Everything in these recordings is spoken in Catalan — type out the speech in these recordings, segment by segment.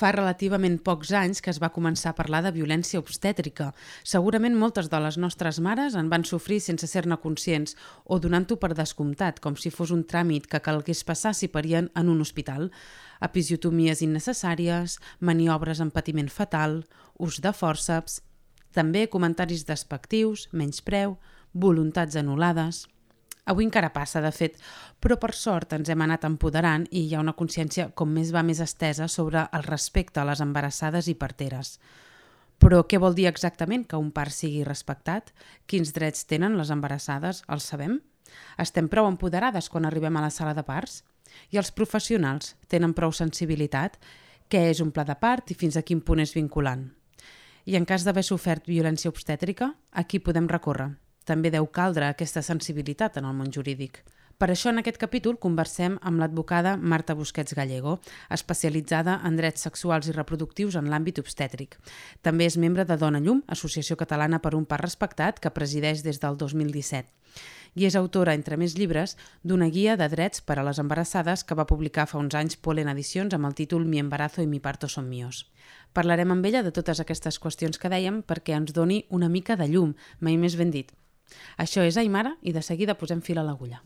fa relativament pocs anys que es va començar a parlar de violència obstètrica. Segurament moltes de les nostres mares en van sofrir sense ser-ne conscients o donant-ho per descomptat, com si fos un tràmit que calgués passar si parien en un hospital. Episiotomies innecessàries, maniobres amb patiment fatal, ús de fòrceps, també comentaris despectius, menyspreu, voluntats anul·lades... Avui encara passa, de fet, però per sort ens hem anat empoderant i hi ha una consciència com més va més estesa sobre el respecte a les embarassades i parteres. Però què vol dir exactament que un part sigui respectat? Quins drets tenen les embarassades? Els sabem? Estem prou empoderades quan arribem a la sala de parts? I els professionals tenen prou sensibilitat? Què és un pla de part i fins a quin punt és vinculant? I en cas d'haver sofert violència obstètrica, a qui podem recórrer? També deu caldre aquesta sensibilitat en el món jurídic. Per això en aquest capítol conversem amb l'advocada Marta Busquets Gallego, especialitzada en drets sexuals i reproductius en l'àmbit obstètric. També és membre de Dona Llum, Associació Catalana per un Part Respectat, que presideix des del 2017. I és autora, entre més llibres, d'una guia de drets per a les embarassades que va publicar fa uns anys Polen Edicions amb el títol Mi embarazo i mi parto son míos. Parlarem amb ella de totes aquestes qüestions que dèiem perquè ens doni una mica de llum, mai més ben dit. Això és Aimara i de seguida posem fil a l'agulla.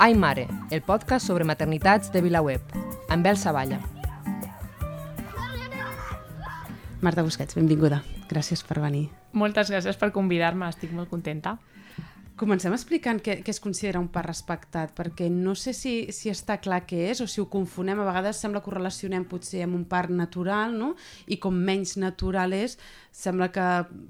Ai Mare, el podcast sobre maternitats de VilaWeb, amb Bel Savalla. Marta Busquets, benvinguda. Gràcies per venir. Moltes gràcies per convidar-me, estic molt contenta. Comencem explicant què, què es considera un part respectat, perquè no sé si, si està clar què és o si ho confonem. A vegades sembla que ho relacionem potser amb un part natural, no? i com menys natural és, sembla que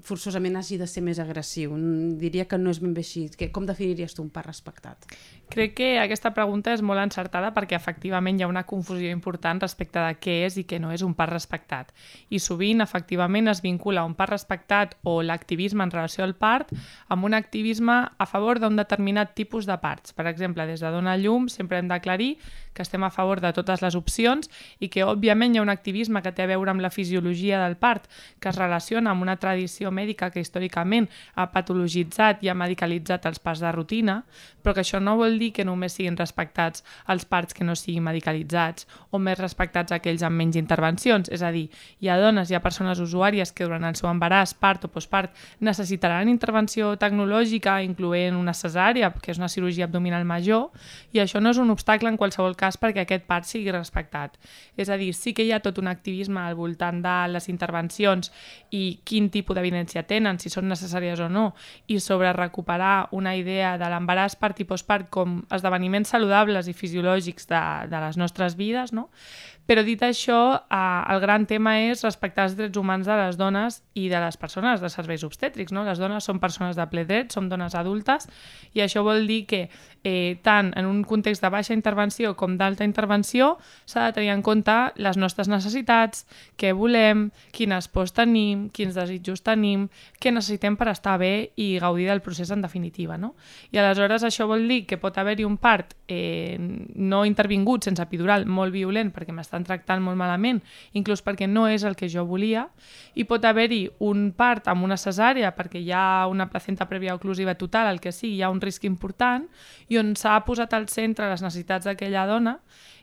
forçosament hagi de ser més agressiu. Diria que no és ben bé així. Com definiries tu un part respectat? Crec que aquesta pregunta és molt encertada perquè efectivament hi ha una confusió important respecte de què és i què no és un part respectat. I sovint, efectivament, es vincula un part respectat o l'activisme en relació al part amb un activisme a favor d'un determinat tipus de parts. Per exemple, des de Dona Llum sempre hem d'aclarir que estem a favor de totes les opcions i que, òbviament, hi ha un activisme que té a veure amb la fisiologia del part, que es relaciona amb una tradició mèdica que històricament ha patologitzat i ha medicalitzat els parts de rutina, però que això no vol dir que només siguin respectats els parts que no siguin medicalitzats o més respectats aquells amb menys intervencions. És a dir, hi ha dones, hi ha persones usuàries que durant el seu embaràs, part o postpart necessitaran intervenció tecnològica, incloent una cesària, que és una cirurgia abdominal major, i això no és un obstacle en qualsevol cas perquè aquest part sigui respectat. És a dir, sí que hi ha tot un activisme al voltant de les intervencions i quin tipus d'evidència tenen, si són necessàries o no, i sobre recuperar una idea de l'embaràs part i postpart com esdeveniments saludables i fisiològics de, de les nostres vides, no? Però dit això, eh, el gran tema és respectar els drets humans de les dones i de les persones de serveis obstètrics. No? Les dones són persones de ple dret, som dones adultes, i això vol dir que eh, tant en un context de baixa intervenció com d'alta intervenció s'ha de tenir en compte les nostres necessitats, què volem, quines pors tenim, quins desitjos tenim, què necessitem per estar bé i gaudir del procés en definitiva. No? I aleshores això vol dir que pot haver-hi un part eh, no intervingut sense epidural molt violent perquè m'està estan tractant molt malament, inclús perquè no és el que jo volia, i pot haver-hi un part amb una cesàrea perquè hi ha una placenta prèvia oclusiva total, el que sigui, hi ha un risc important, i on s'ha posat al centre les necessitats d'aquella dona,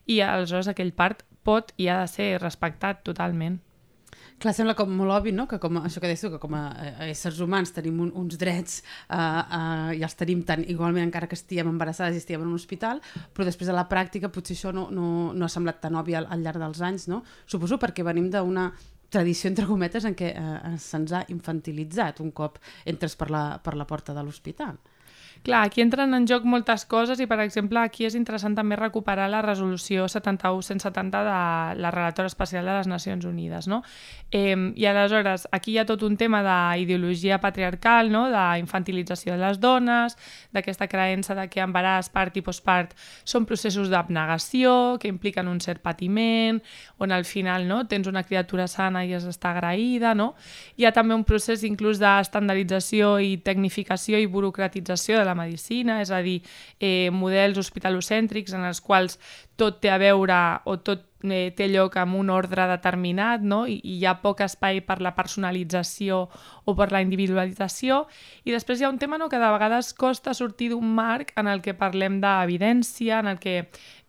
i aleshores aquell part pot i ha de ser respectat totalment. Clar, sembla com molt obvi, no?, que com, això que tu, que com a, a éssers humans tenim un, uns drets uh, uh, i els tenim tant igualment encara que estiguem embarassades i estiguem en un hospital, però després a la pràctica potser això no, no, no ha semblat tan obvi al, al llarg dels anys, no? Suposo perquè venim d'una tradició, entre cometes, en què uh, se'ns ha infantilitzat un cop entres per la, per la porta de l'hospital. Clar, aquí entren en joc moltes coses i, per exemple, aquí és interessant també recuperar la resolució 71-170 de la relatora especial de les Nacions Unides, no? Eh, I aleshores, aquí hi ha tot un tema d'ideologia patriarcal, no? d'infantilització de les dones, d'aquesta creença de que embaràs, part i postpart són processos d'abnegació, que impliquen un cert patiment, on al final no? tens una criatura sana i has d'estar agraïda, no? Hi ha també un procés inclús d'estandardització i tecnificació i burocratització de de medicina, és a dir, eh, models hospitalocèntrics en els quals tot té a veure o tot eh, té lloc amb un ordre determinat no? I, i hi ha poc espai per la personalització o per la individualització i després hi ha un tema no, que de vegades costa sortir d'un marc en el que parlem d'evidència, en el que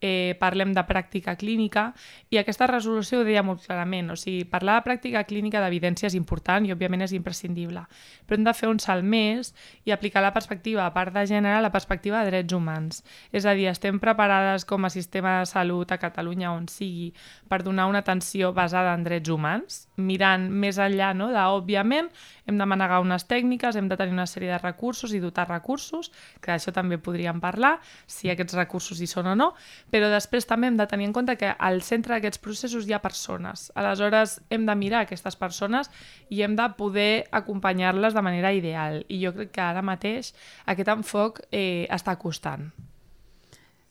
eh, parlem de pràctica clínica i aquesta resolució ho deia molt clarament, o sigui, parlar de pràctica clínica d'evidència és important i òbviament és imprescindible, però hem de fer un salt més i aplicar la perspectiva, a part de gènere, la perspectiva de drets humans. És a dir, estem preparades com a sistema de salut a Catalunya on sigui per donar una atenció basada en drets humans, mirant més enllà no, de, òbviament, hem de manegar unes tècniques, hem de tenir una sèrie de recursos i dotar recursos, que d'això també podríem parlar, si aquests recursos hi són o no, però després també hem de tenir en compte que al centre d'aquests processos hi ha persones. Aleshores, hem de mirar aquestes persones i hem de poder acompanyar-les de manera ideal. I jo crec que ara mateix aquest enfoc eh, està costant.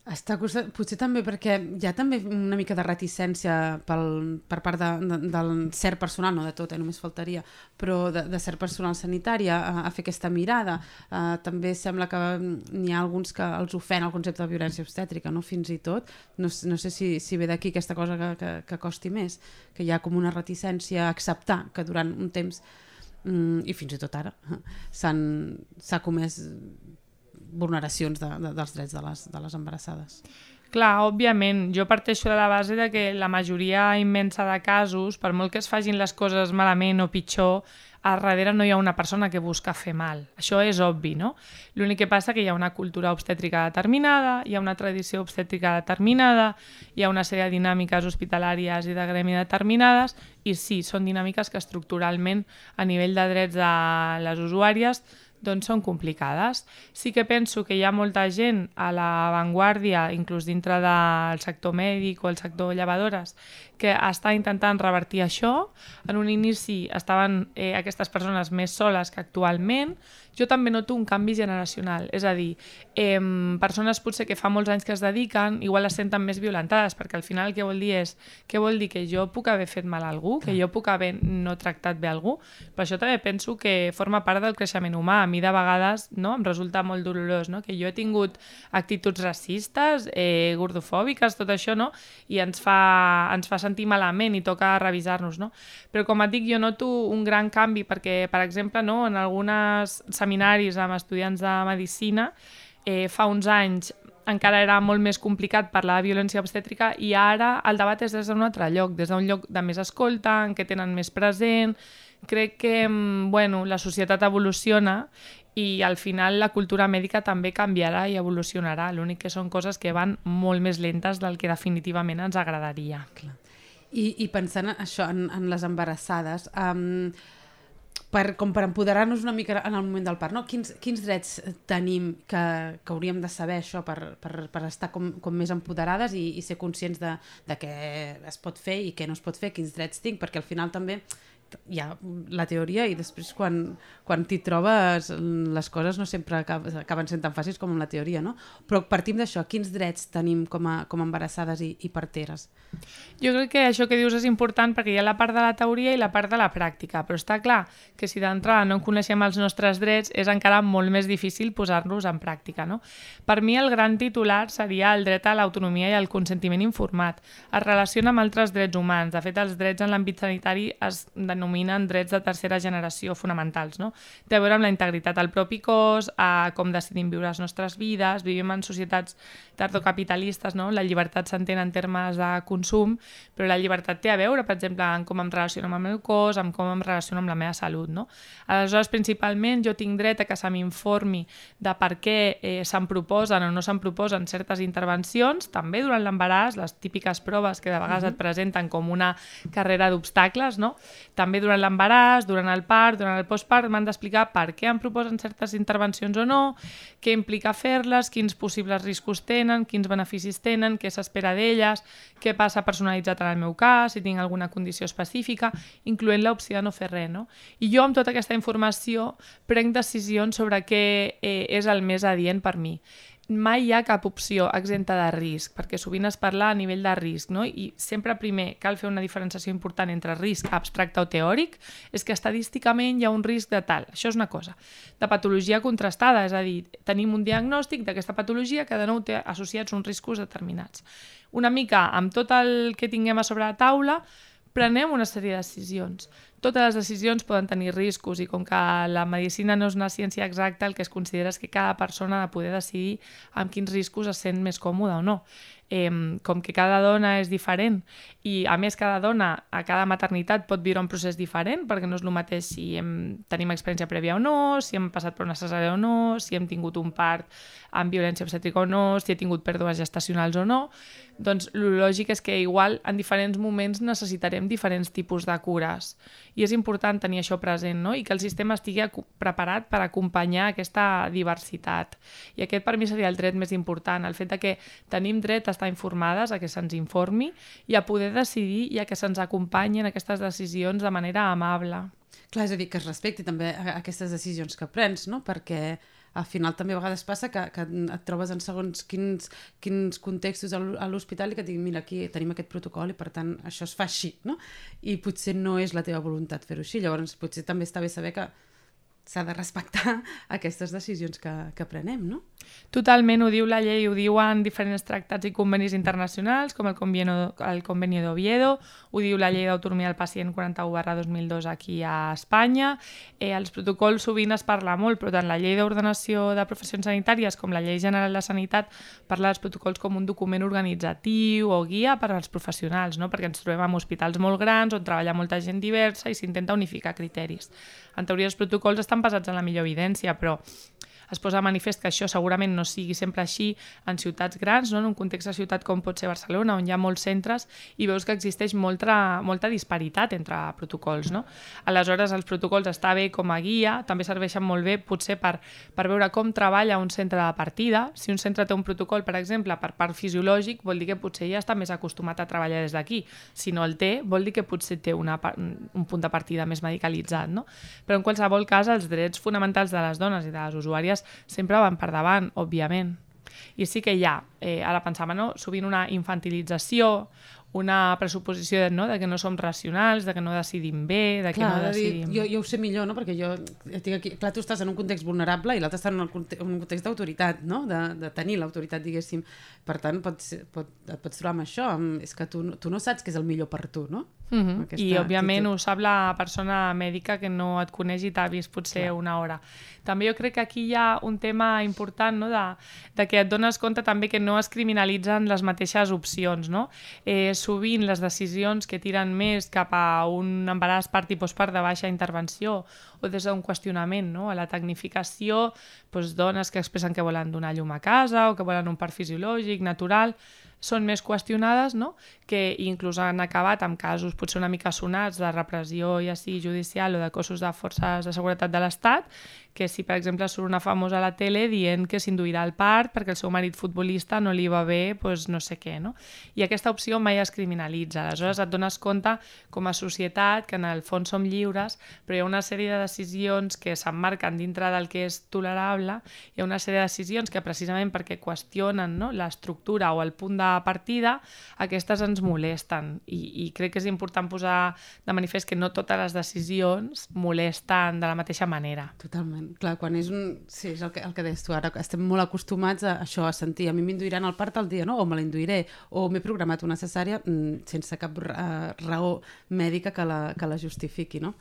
Està costant, potser també perquè hi ha també una mica de reticència pel, per part de, de, del cert personal, no de tot, eh, només faltaria, però de, de cert personal sanitari a, a fer aquesta mirada. Uh, també sembla que n'hi ha alguns que els ofèn el concepte de violència obstètrica, no? fins i tot. No, no sé si, si ve d'aquí aquesta cosa que, que, que costi més, que hi ha com una reticència a acceptar que durant un temps, mm, i fins i tot ara, s'ha comès vulneracions de, de, dels drets de les, de les embarassades. Clar, òbviament, jo parteixo de la base de que la majoria immensa de casos, per molt que es fagin les coses malament o pitjor, a darrere no hi ha una persona que busca fer mal. Això és obvi, no? L'únic que passa que hi ha una cultura obstètrica determinada, hi ha una tradició obstètrica determinada, hi ha una sèrie de dinàmiques hospitalàries i de gremi determinades, i sí, són dinàmiques que estructuralment, a nivell de drets de les usuàries, doncs són complicades. Sí que penso que hi ha molta gent a l'avantguàrdia, inclús dintre del sector mèdic o el sector llevadores, que està intentant revertir això. En un inici estaven eh, aquestes persones més soles que actualment, jo també noto un canvi generacional, és a dir, eh, persones potser que fa molts anys que es dediquen, igual es senten més violentades, perquè al final que vol dir és, què vol dir? Que jo puc haver fet mal a algú, que jo puc haver no tractat bé algú? Per això també penso que forma part del creixement humà. A mi de vegades no, em resulta molt dolorós, no? que jo he tingut actituds racistes, eh, gordofòbiques, tot això, no? i ens fa, ens fa sentir malament i toca revisar-nos. No? Però com et dic, jo noto un gran canvi, perquè, per exemple, no, en algunes seminaris amb estudiants de Medicina, eh, fa uns anys encara era molt més complicat parlar de violència obstètrica i ara el debat és des d'un altre lloc, des d'un lloc de més escolta, en què tenen més present. Crec que mm, bueno, la societat evoluciona i al final la cultura mèdica també canviarà i evolucionarà. L'únic que són coses que van molt més lentes del que definitivament ens agradaria. Clar. I, i pensant això en, en les embarassades, um, per, com per empoderar-nos una mica en el moment del part, no? quins, quins drets tenim que, que hauríem de saber això per, per, per estar com, com més empoderades i, i ser conscients de, de què es pot fer i què no es pot fer, quins drets tinc, perquè al final també hi ha la teoria i després quan, quan t'hi trobes les coses no sempre acaben sent tan fàcils com la teoria, no? Però partim d'això, quins drets tenim com a, com a embarassades i, i parteres? Jo crec que això que dius és important perquè hi ha la part de la teoria i la part de la pràctica, però està clar que si d'entrada no coneixem els nostres drets és encara molt més difícil posar-los en pràctica, no? Per mi el gran titular seria el dret a l'autonomia i al consentiment informat. Es relaciona amb altres drets humans. De fet, els drets en l'àmbit sanitari es denominen drets de tercera generació fonamentals. No? Té a veure amb la integritat del propi cos, a com decidim viure les nostres vides, vivim en societats tardocapitalistes, no? la llibertat s'entén en termes de consum, però la llibertat té a veure, per exemple, en com em relaciono amb el meu cos, amb com em relaciono amb la meva salut. No? Aleshores, principalment, jo tinc dret a que se m'informi de per què eh, se'm proposen o no se'm proposen certes intervencions, també durant l'embaràs, les típiques proves que de vegades et presenten com una carrera d'obstacles, no? també durant l'embaràs, durant el part, durant el postpart, m'han d'explicar per què em proposen certes intervencions o no, què implica fer-les, quins possibles riscos tenen, quins beneficis tenen, què s'espera d'elles, què passa personalitzat en el meu cas, si tinc alguna condició específica, incloent l'opció de no fer res. No? I jo amb tota aquesta informació prenc decisions sobre què eh, és el més adient per mi. Mai hi ha cap opció exenta de risc, perquè sovint es parla a nivell de risc, no? i sempre primer cal fer una diferenciació important entre risc abstracte o teòric, és que estadísticament hi ha un risc de tal, això és una cosa. De patologia contrastada, és a dir, tenim un diagnòstic d'aquesta patologia que de nou té associats uns riscos determinats. Una mica amb tot el que tinguem a sobre la taula, prenem una sèrie de decisions totes les decisions poden tenir riscos i com que la medicina no és una ciència exacta, el que es considera és que cada persona ha de poder decidir amb quins riscos es sent més còmoda o no. Eh, com que cada dona és diferent i a més cada dona a cada maternitat pot viure un procés diferent perquè no és el mateix si hem, tenim experiència prèvia o no, si hem passat per una cesàrea o no, si hem tingut un part amb violència obstètrica o no, si he tingut pèrdues gestacionals o no, doncs el lògic és que igual en diferents moments necessitarem diferents tipus de cures i és important tenir això present no? i que el sistema estigui preparat per acompanyar aquesta diversitat. I aquest per mi seria el dret més important, el fet de que tenim dret a estar informades, a que se'ns informi i a poder decidir i a que se'ns acompanyi en aquestes decisions de manera amable. Clar, és a dir, que es respecti també aquestes decisions que prens, no? Perquè al final també a vegades passa que, que et trobes en segons quins, quins contextos a l'hospital i que et diguin, mira, aquí tenim aquest protocol i per tant això es fa així, no? I potser no és la teva voluntat fer-ho així, llavors potser també està bé saber que s'ha de respectar aquestes decisions que, que prenem, no? Totalment, ho diu la llei, ho diuen diferents tractats i convenis internacionals, com el conveni, el conveni d'Oviedo, ho diu la llei d'autonomia del pacient 41 barra 2002 aquí a Espanya. Eh, els protocols sovint es parla molt, però tant la llei d'ordenació de professions sanitàries com la llei general de sanitat parla dels protocols com un document organitzatiu o guia per als professionals, no? perquè ens trobem en hospitals molt grans on treballa molta gent diversa i s'intenta unificar criteris. En teoria els protocols estan basats en la millor evidència, però es posa manifest que això segurament no sigui sempre així en ciutats grans, no? en un context de ciutat com pot ser Barcelona, on hi ha molts centres i veus que existeix molta, molta disparitat entre protocols. No? Aleshores, els protocols està bé com a guia, també serveixen molt bé potser per, per veure com treballa un centre de partida. Si un centre té un protocol, per exemple, per part fisiològic, vol dir que potser ja està més acostumat a treballar des d'aquí. Si no el té, vol dir que potser té una, un punt de partida més medicalitzat. No? Però en qualsevol cas, els drets fonamentals de les dones i de les usuàries famílies sempre van per davant, òbviament. I sí que hi ha, eh, ara pensava, no? sovint una infantilització, una pressuposició no? de que no som racionals, de que no decidim bé, de que clar, no decidim... Dir, jo, jo ho sé millor, no? perquè jo tinc aquí... Clar, tu estàs en un context vulnerable i l'altre està en un context d'autoritat, no? de, de tenir l'autoritat, diguéssim. Per tant, pots, pot, et pots trobar amb això, amb, és que tu, tu no saps què és el millor per tu, no? Mhm. -huh. I, òbviament, actitud. ho sap la persona mèdica que no et coneix i t'ha vist potser clar. una hora. També jo crec que aquí hi ha un tema important no? de, de que et dones compte també que no es criminalitzen les mateixes opcions. No? Eh, sovint les decisions que tiren més cap a un embaràs part i postpart de baixa intervenció o des d'un qüestionament no? a la tecnificació, doncs, dones que expressen que volen donar llum a casa o que volen un part fisiològic, natural, són més qüestionades, no? Que inclús han acabat amb casos potser una mica sonats de repressió ja sigui judicial o de cossos de forces de seguretat de l'Estat, que si per exemple surt una famosa a la tele dient que s'induirà el part perquè el seu marit futbolista no li va bé doncs no sé què. No? I aquesta opció mai es criminalitza. Aleshores et dones compte com a societat que en el fons som lliures, però hi ha una sèrie de decisions que s'emmarquen dintre del que és tolerable, hi ha una sèrie de decisions que precisament perquè qüestionen no? l'estructura o el punt de partida, aquestes ens molesten i, i crec que és important posar de manifest que no totes les decisions molesten de la mateixa manera. Totalment. Clar, quan és un... Sí, és el que, el que deies tu ara, estem molt acostumats a això, a sentir, a mi m'induiran al part al dia, no? o me l'induiré, o m'he programat una cesària mm, sense cap raó mèdica que la, que la justifiqui, no?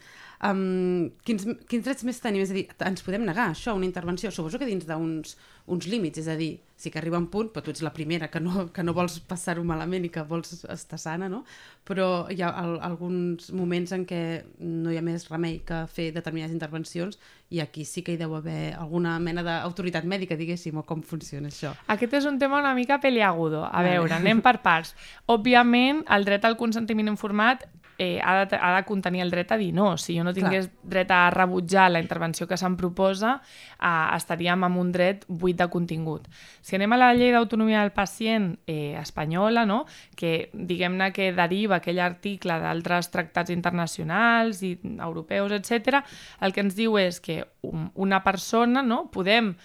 Um, quins, quins drets més tenim? És a dir, ens podem negar això, una intervenció? Suposo que dins d'uns uns límits, és a dir, sí que arriba un punt, però tu ets la primera que no, que no vols passar-ho malament i que vols estar sana, no? Però hi ha al, alguns moments en què no hi ha més remei que fer determinades intervencions i aquí sí que hi deu haver alguna mena d'autoritat mèdica, diguéssim, o com funciona això. Aquest és un tema una mica peliagudo. A veure, anem per parts. Òbviament, el dret al consentiment informat eh, ha, de, ha de contenir el dret a dir no. Si jo no tingués Clar. dret a rebutjar la intervenció que se'm proposa, eh, estaríem amb un dret buit de contingut. Si anem a la llei d'autonomia del pacient eh, espanyola, no? que diguem-ne que deriva aquell article d'altres tractats internacionals i europeus, etc, el que ens diu és que una persona no, podem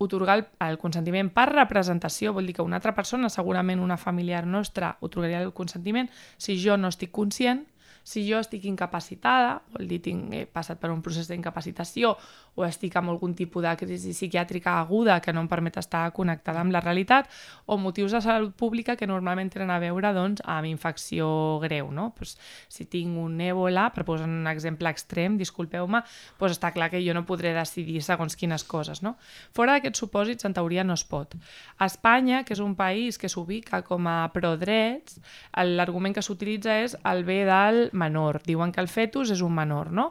otorgar el, el consentiment per representació, vol dir que una altra persona, segurament una familiar nostra, otorgaria el consentiment si jo no estic conscient, si jo estic incapacitada, vol dir tinc, he passat per un procés d'incapacitació o estic amb algun tipus de crisi psiquiàtrica aguda que no em permet estar connectada amb la realitat, o motius de salut pública que normalment tenen a veure doncs, amb infecció greu. No? Pues, si tinc un èbola, per posar un exemple extrem, disculpeu-me, pues està clar que jo no podré decidir segons quines coses. No? Fora d'aquests supòsits, en teoria no es pot. A Espanya, que és un país que s'ubica com a prodrets, l'argument que s'utilitza és el bé del menor. Diuen que el fetus és un menor, no?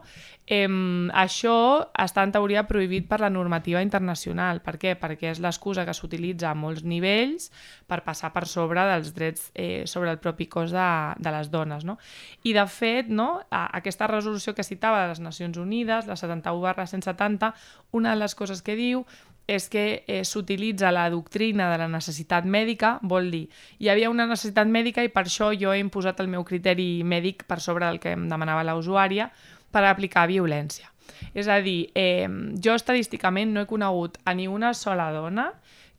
Eh, això està en teoria prohibit per la normativa internacional. Per què? Perquè és l'excusa que s'utilitza a molts nivells per passar per sobre dels drets eh, sobre el propi cos de, de les dones. No? I de fet, no, a, aquesta resolució que citava de les Nacions Unides, la 71 barra 170, una de les coses que diu és que eh, s'utilitza la doctrina de la necessitat mèdica, vol dir, hi havia una necessitat mèdica i per això jo he imposat el meu criteri mèdic per sobre del que em demanava la usuària per aplicar violència. És a dir, eh, jo estadísticament no he conegut a ni una sola dona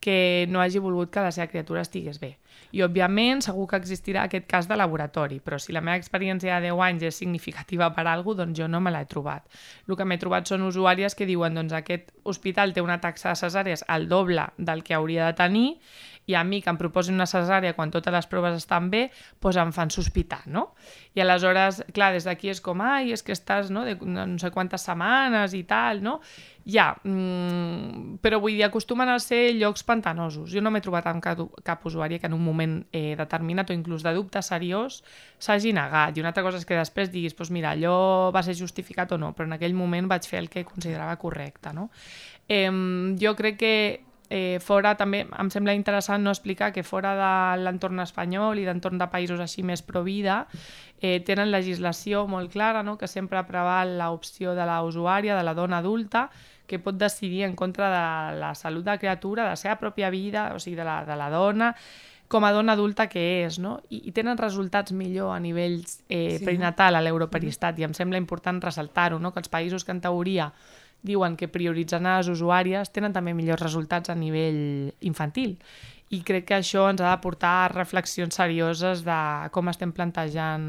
que no hagi volgut que la seva criatura estigués bé. I, òbviament, segur que existirà aquest cas de laboratori, però si la meva experiència de 10 anys és significativa per a alguna doncs jo no me l'he trobat. El que m'he trobat són usuàries que diuen doncs aquest hospital té una taxa de cesàries al doble del que hauria de tenir i a mi que em proposin una cesària quan totes les proves estan bé, doncs em fan sospitar, no? I aleshores, clar, des d'aquí és com, ai, és que estàs no, de no sé quantes setmanes i tal, no? Ja, mm, però vull dir, acostumen a ser llocs pantanosos. Jo no m'he trobat amb cap, cap usuari que en un moment eh, determinat o inclús de dubte seriós s'hagi negat. I una altra cosa és que després diguis, doncs mira, allò va ser justificat o no, però en aquell moment vaig fer el que considerava correcte, no? Eh, jo crec que eh, fora també em sembla interessant no explicar que fora de l'entorn espanyol i d'entorn de països així més pro vida eh, tenen legislació molt clara no? que sempre preval l'opció de la usuària, de la dona adulta que pot decidir en contra de la salut de la criatura, de la seva pròpia vida, o sigui, de la, de la dona, com a dona adulta que és, no? I, i tenen resultats millor a nivell eh, sí. perinatal a l'europeristat, i em sembla important ressaltar-ho, no? que els països que en teoria diuen que prioritzen a les usuàries tenen també millors resultats a nivell infantil. I crec que això ens ha de portar a reflexions serioses de com estem plantejant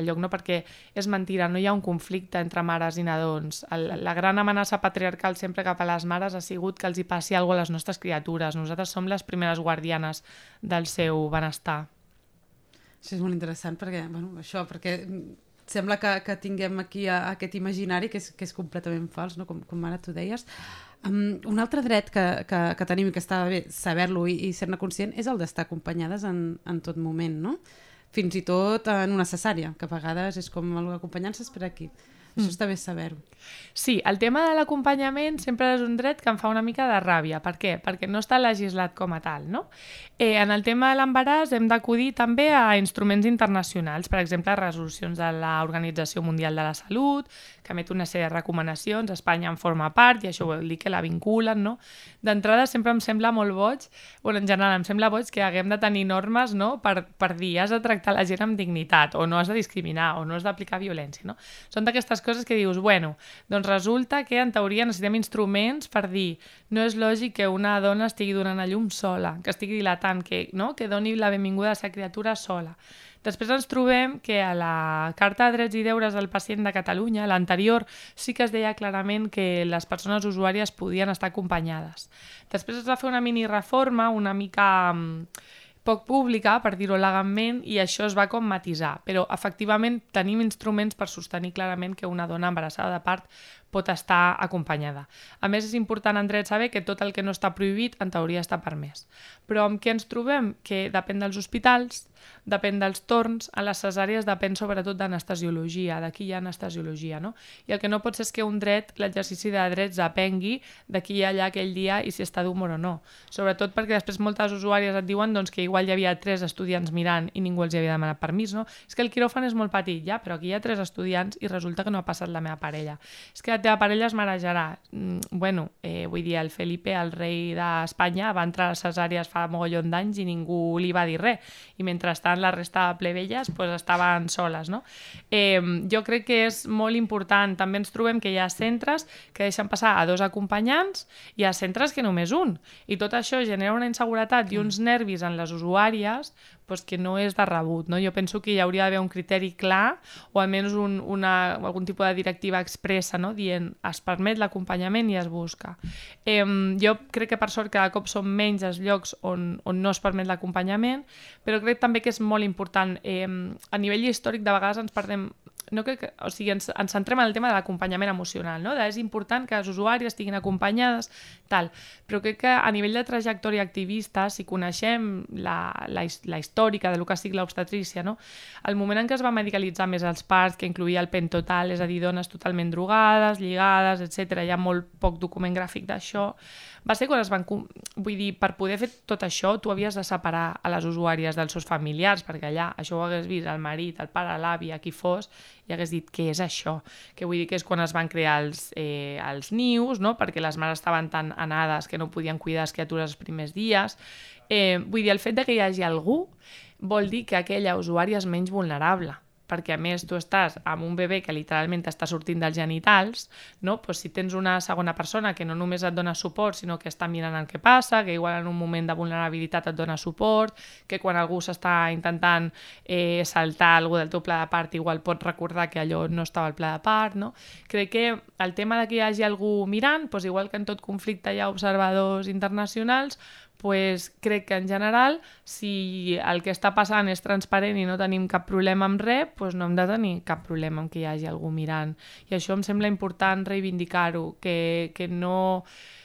el lloc, no? perquè és mentira, no hi ha un conflicte entre mares i nadons. El, la gran amenaça patriarcal sempre cap a les mares ha sigut que els hi passi alguna a les nostres criatures. Nosaltres som les primeres guardianes del seu benestar. Això és molt interessant perquè, bueno, això, perquè sembla que, que tinguem aquí a, a aquest imaginari que és, que és completament fals, no? com, com ara tu deies. Um, un altre dret que, que, que tenim i que està bé saber-lo i, i ser-ne conscient és el d'estar acompanyades en, en tot moment, no? Fins i tot en una cesària, que a vegades és com l'acompanyant-se per aquí. Això mm. està bé saber-ho. Sí, el tema de l'acompanyament sempre és un dret que em fa una mica de ràbia. Per què? Perquè no està legislat com a tal, no? Eh, en el tema de l'embaràs hem d'acudir també a instruments internacionals, per exemple, resolucions de l'Organització Mundial de la Salut, que emet una sèrie de recomanacions, Espanya en forma part i això vol dir que la vinculen, no? D'entrada sempre em sembla molt boig, bueno, en general em sembla boig que haguem de tenir normes no? per, per dir has de tractar la gent amb dignitat o no has de discriminar o no has d'aplicar violència, no? Són d'aquestes coses que dius, bueno, doncs resulta que en teoria necessitem instruments per dir no és lògic que una dona estigui donant a llum sola, que estigui dilatant, que, no? que doni la benvinguda a la criatura sola. Després ens trobem que a la Carta de Drets i Deures del Pacient de Catalunya, l'anterior, sí que es deia clarament que les persones usuàries podien estar acompanyades. Després es va fer una mini reforma, una mica mm, poc pública, per dir-ho legalment, i això es va com matisar. Però, efectivament, tenim instruments per sostenir clarament que una dona embarassada de part pot estar acompanyada. A més, és important en dret saber que tot el que no està prohibit, en teoria, està permès. Però amb què ens trobem? Que depèn dels hospitals, depèn dels torns, a les cesàries depèn sobretot d'anestesiologia, d'aquí hi ha anestesiologia, no? I el que no pot ser és que un dret, l'exercici de drets depengui d'aquí i allà aquell dia i si està d'humor o no. Sobretot perquè després moltes usuàries et diuen doncs, que igual hi havia tres estudiants mirant i ningú els havia demanat permís, no? És que el quiròfan és molt petit, ja, però aquí hi ha tres estudiants i resulta que no ha passat la meva parella. És que la teva parella es marejarà. Mm, bueno, eh, vull dir, el Felipe, el rei d'Espanya, va entrar a les cesàries fa mogollon d'anys i ningú li va dir res. I mentrestant la resta de plebelles pues, estaven soles, no? Eh, jo crec que és molt important. També ens trobem que hi ha centres que deixen passar a dos acompanyants i ha centres que només un. I tot això genera una inseguretat i uns nervis en les usuàries pues, que no és de rebut. No? Jo penso que hi hauria d'haver un criteri clar o almenys un, una, algun tipus de directiva expressa no? dient es permet l'acompanyament i es busca. Eh, jo crec que per sort cada cop són menys els llocs on, on no es permet l'acompanyament, però crec també que és molt important. Eh, a nivell històric de vegades ens perdem no crec que, o sigui, ens, ens centrem en el tema de l'acompanyament emocional, no? De, és important que les usuàries estiguin acompanyades, tal. Però crec que a nivell de trajectòria activista, si coneixem la, la, la històrica de lo que sigui l'obstetrícia, no? el moment en què es va medicalitzar més els parts, que incluïa el pen total, és a dir, dones totalment drogades, lligades, etc. hi ha molt poc document gràfic d'això, va ser quan es van... Vull dir, per poder fer tot això, tu havies de separar a les usuàries dels seus familiars, perquè allà això ho hagués vist el marit, el pare, l'avi, qui fos, i hagués dit què és això. Que vull dir que és quan es van crear els, eh, els nius, no? perquè les mares estaven tan anades que no podien cuidar les criatures els primers dies. Eh, vull dir, el fet de que hi hagi algú vol dir que aquella usuària és menys vulnerable perquè a més tu estàs amb un bebè que literalment està sortint dels genitals, no? pues si tens una segona persona que no només et dona suport, sinó que està mirant el que passa, que igual en un moment de vulnerabilitat et dona suport, que quan algú s'està intentant eh, saltar algú del teu pla de part igual pot recordar que allò no estava al pla de part, no? Crec que el tema de que hi hagi algú mirant, pues igual que en tot conflicte hi ha observadors internacionals, pues crec que en general, si el que està passant és transparent i no tenim cap problema amb res, pues no hem de tenir cap problema amb que hi hagi algú mirant. I això em sembla important reivindicar-ho, que, que no,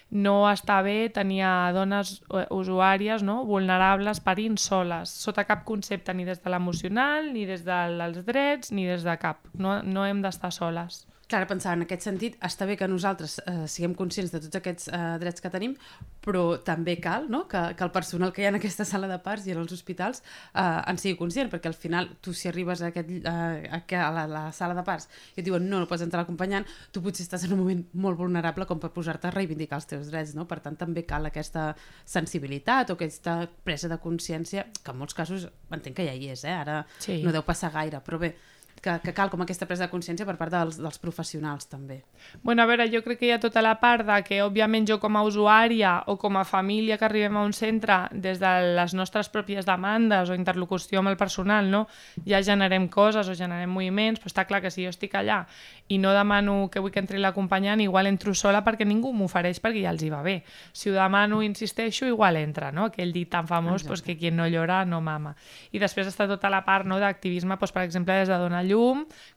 no està bé tenir dones eh, usuàries no? vulnerables parint soles, sota cap concepte, ni des de l'emocional, ni des dels drets, ni des de cap. No, no hem d'estar soles. Clar, pensava, en aquest sentit, està bé que nosaltres eh, siguem conscients de tots aquests eh, drets que tenim, però també cal no? que, que el personal que hi ha en aquesta sala de parts i en els hospitals eh, en sigui conscient, perquè al final tu si arribes a, aquest, eh, a la, la sala de parts i et diuen no, no pots entrar acompanyant, tu potser estàs en un moment molt vulnerable com per posar-te a reivindicar els teus drets, no? Per tant, també cal aquesta sensibilitat o aquesta presa de consciència, que en molts casos entenc que ja hi és, eh? ara sí. no deu passar gaire, però bé, que, que cal com aquesta presa de consciència per part dels, dels professionals també. Bueno, a veure, jo crec que hi ha tota la part de que òbviament jo com a usuària o com a família que arribem a un centre des de les nostres pròpies demandes o interlocució amb el personal, no? ja generem coses o generem moviments, però està clar que si jo estic allà i no demano que vull que entri l'acompanyant, igual entro sola perquè ningú m'ofereix perquè ja els hi va bé. Si ho demano, insisteixo, igual entra, no? Aquell dit tan famós pues, que qui no llora no mama. I després està tota la part no, d'activisme, pues, per exemple, des de donar llum,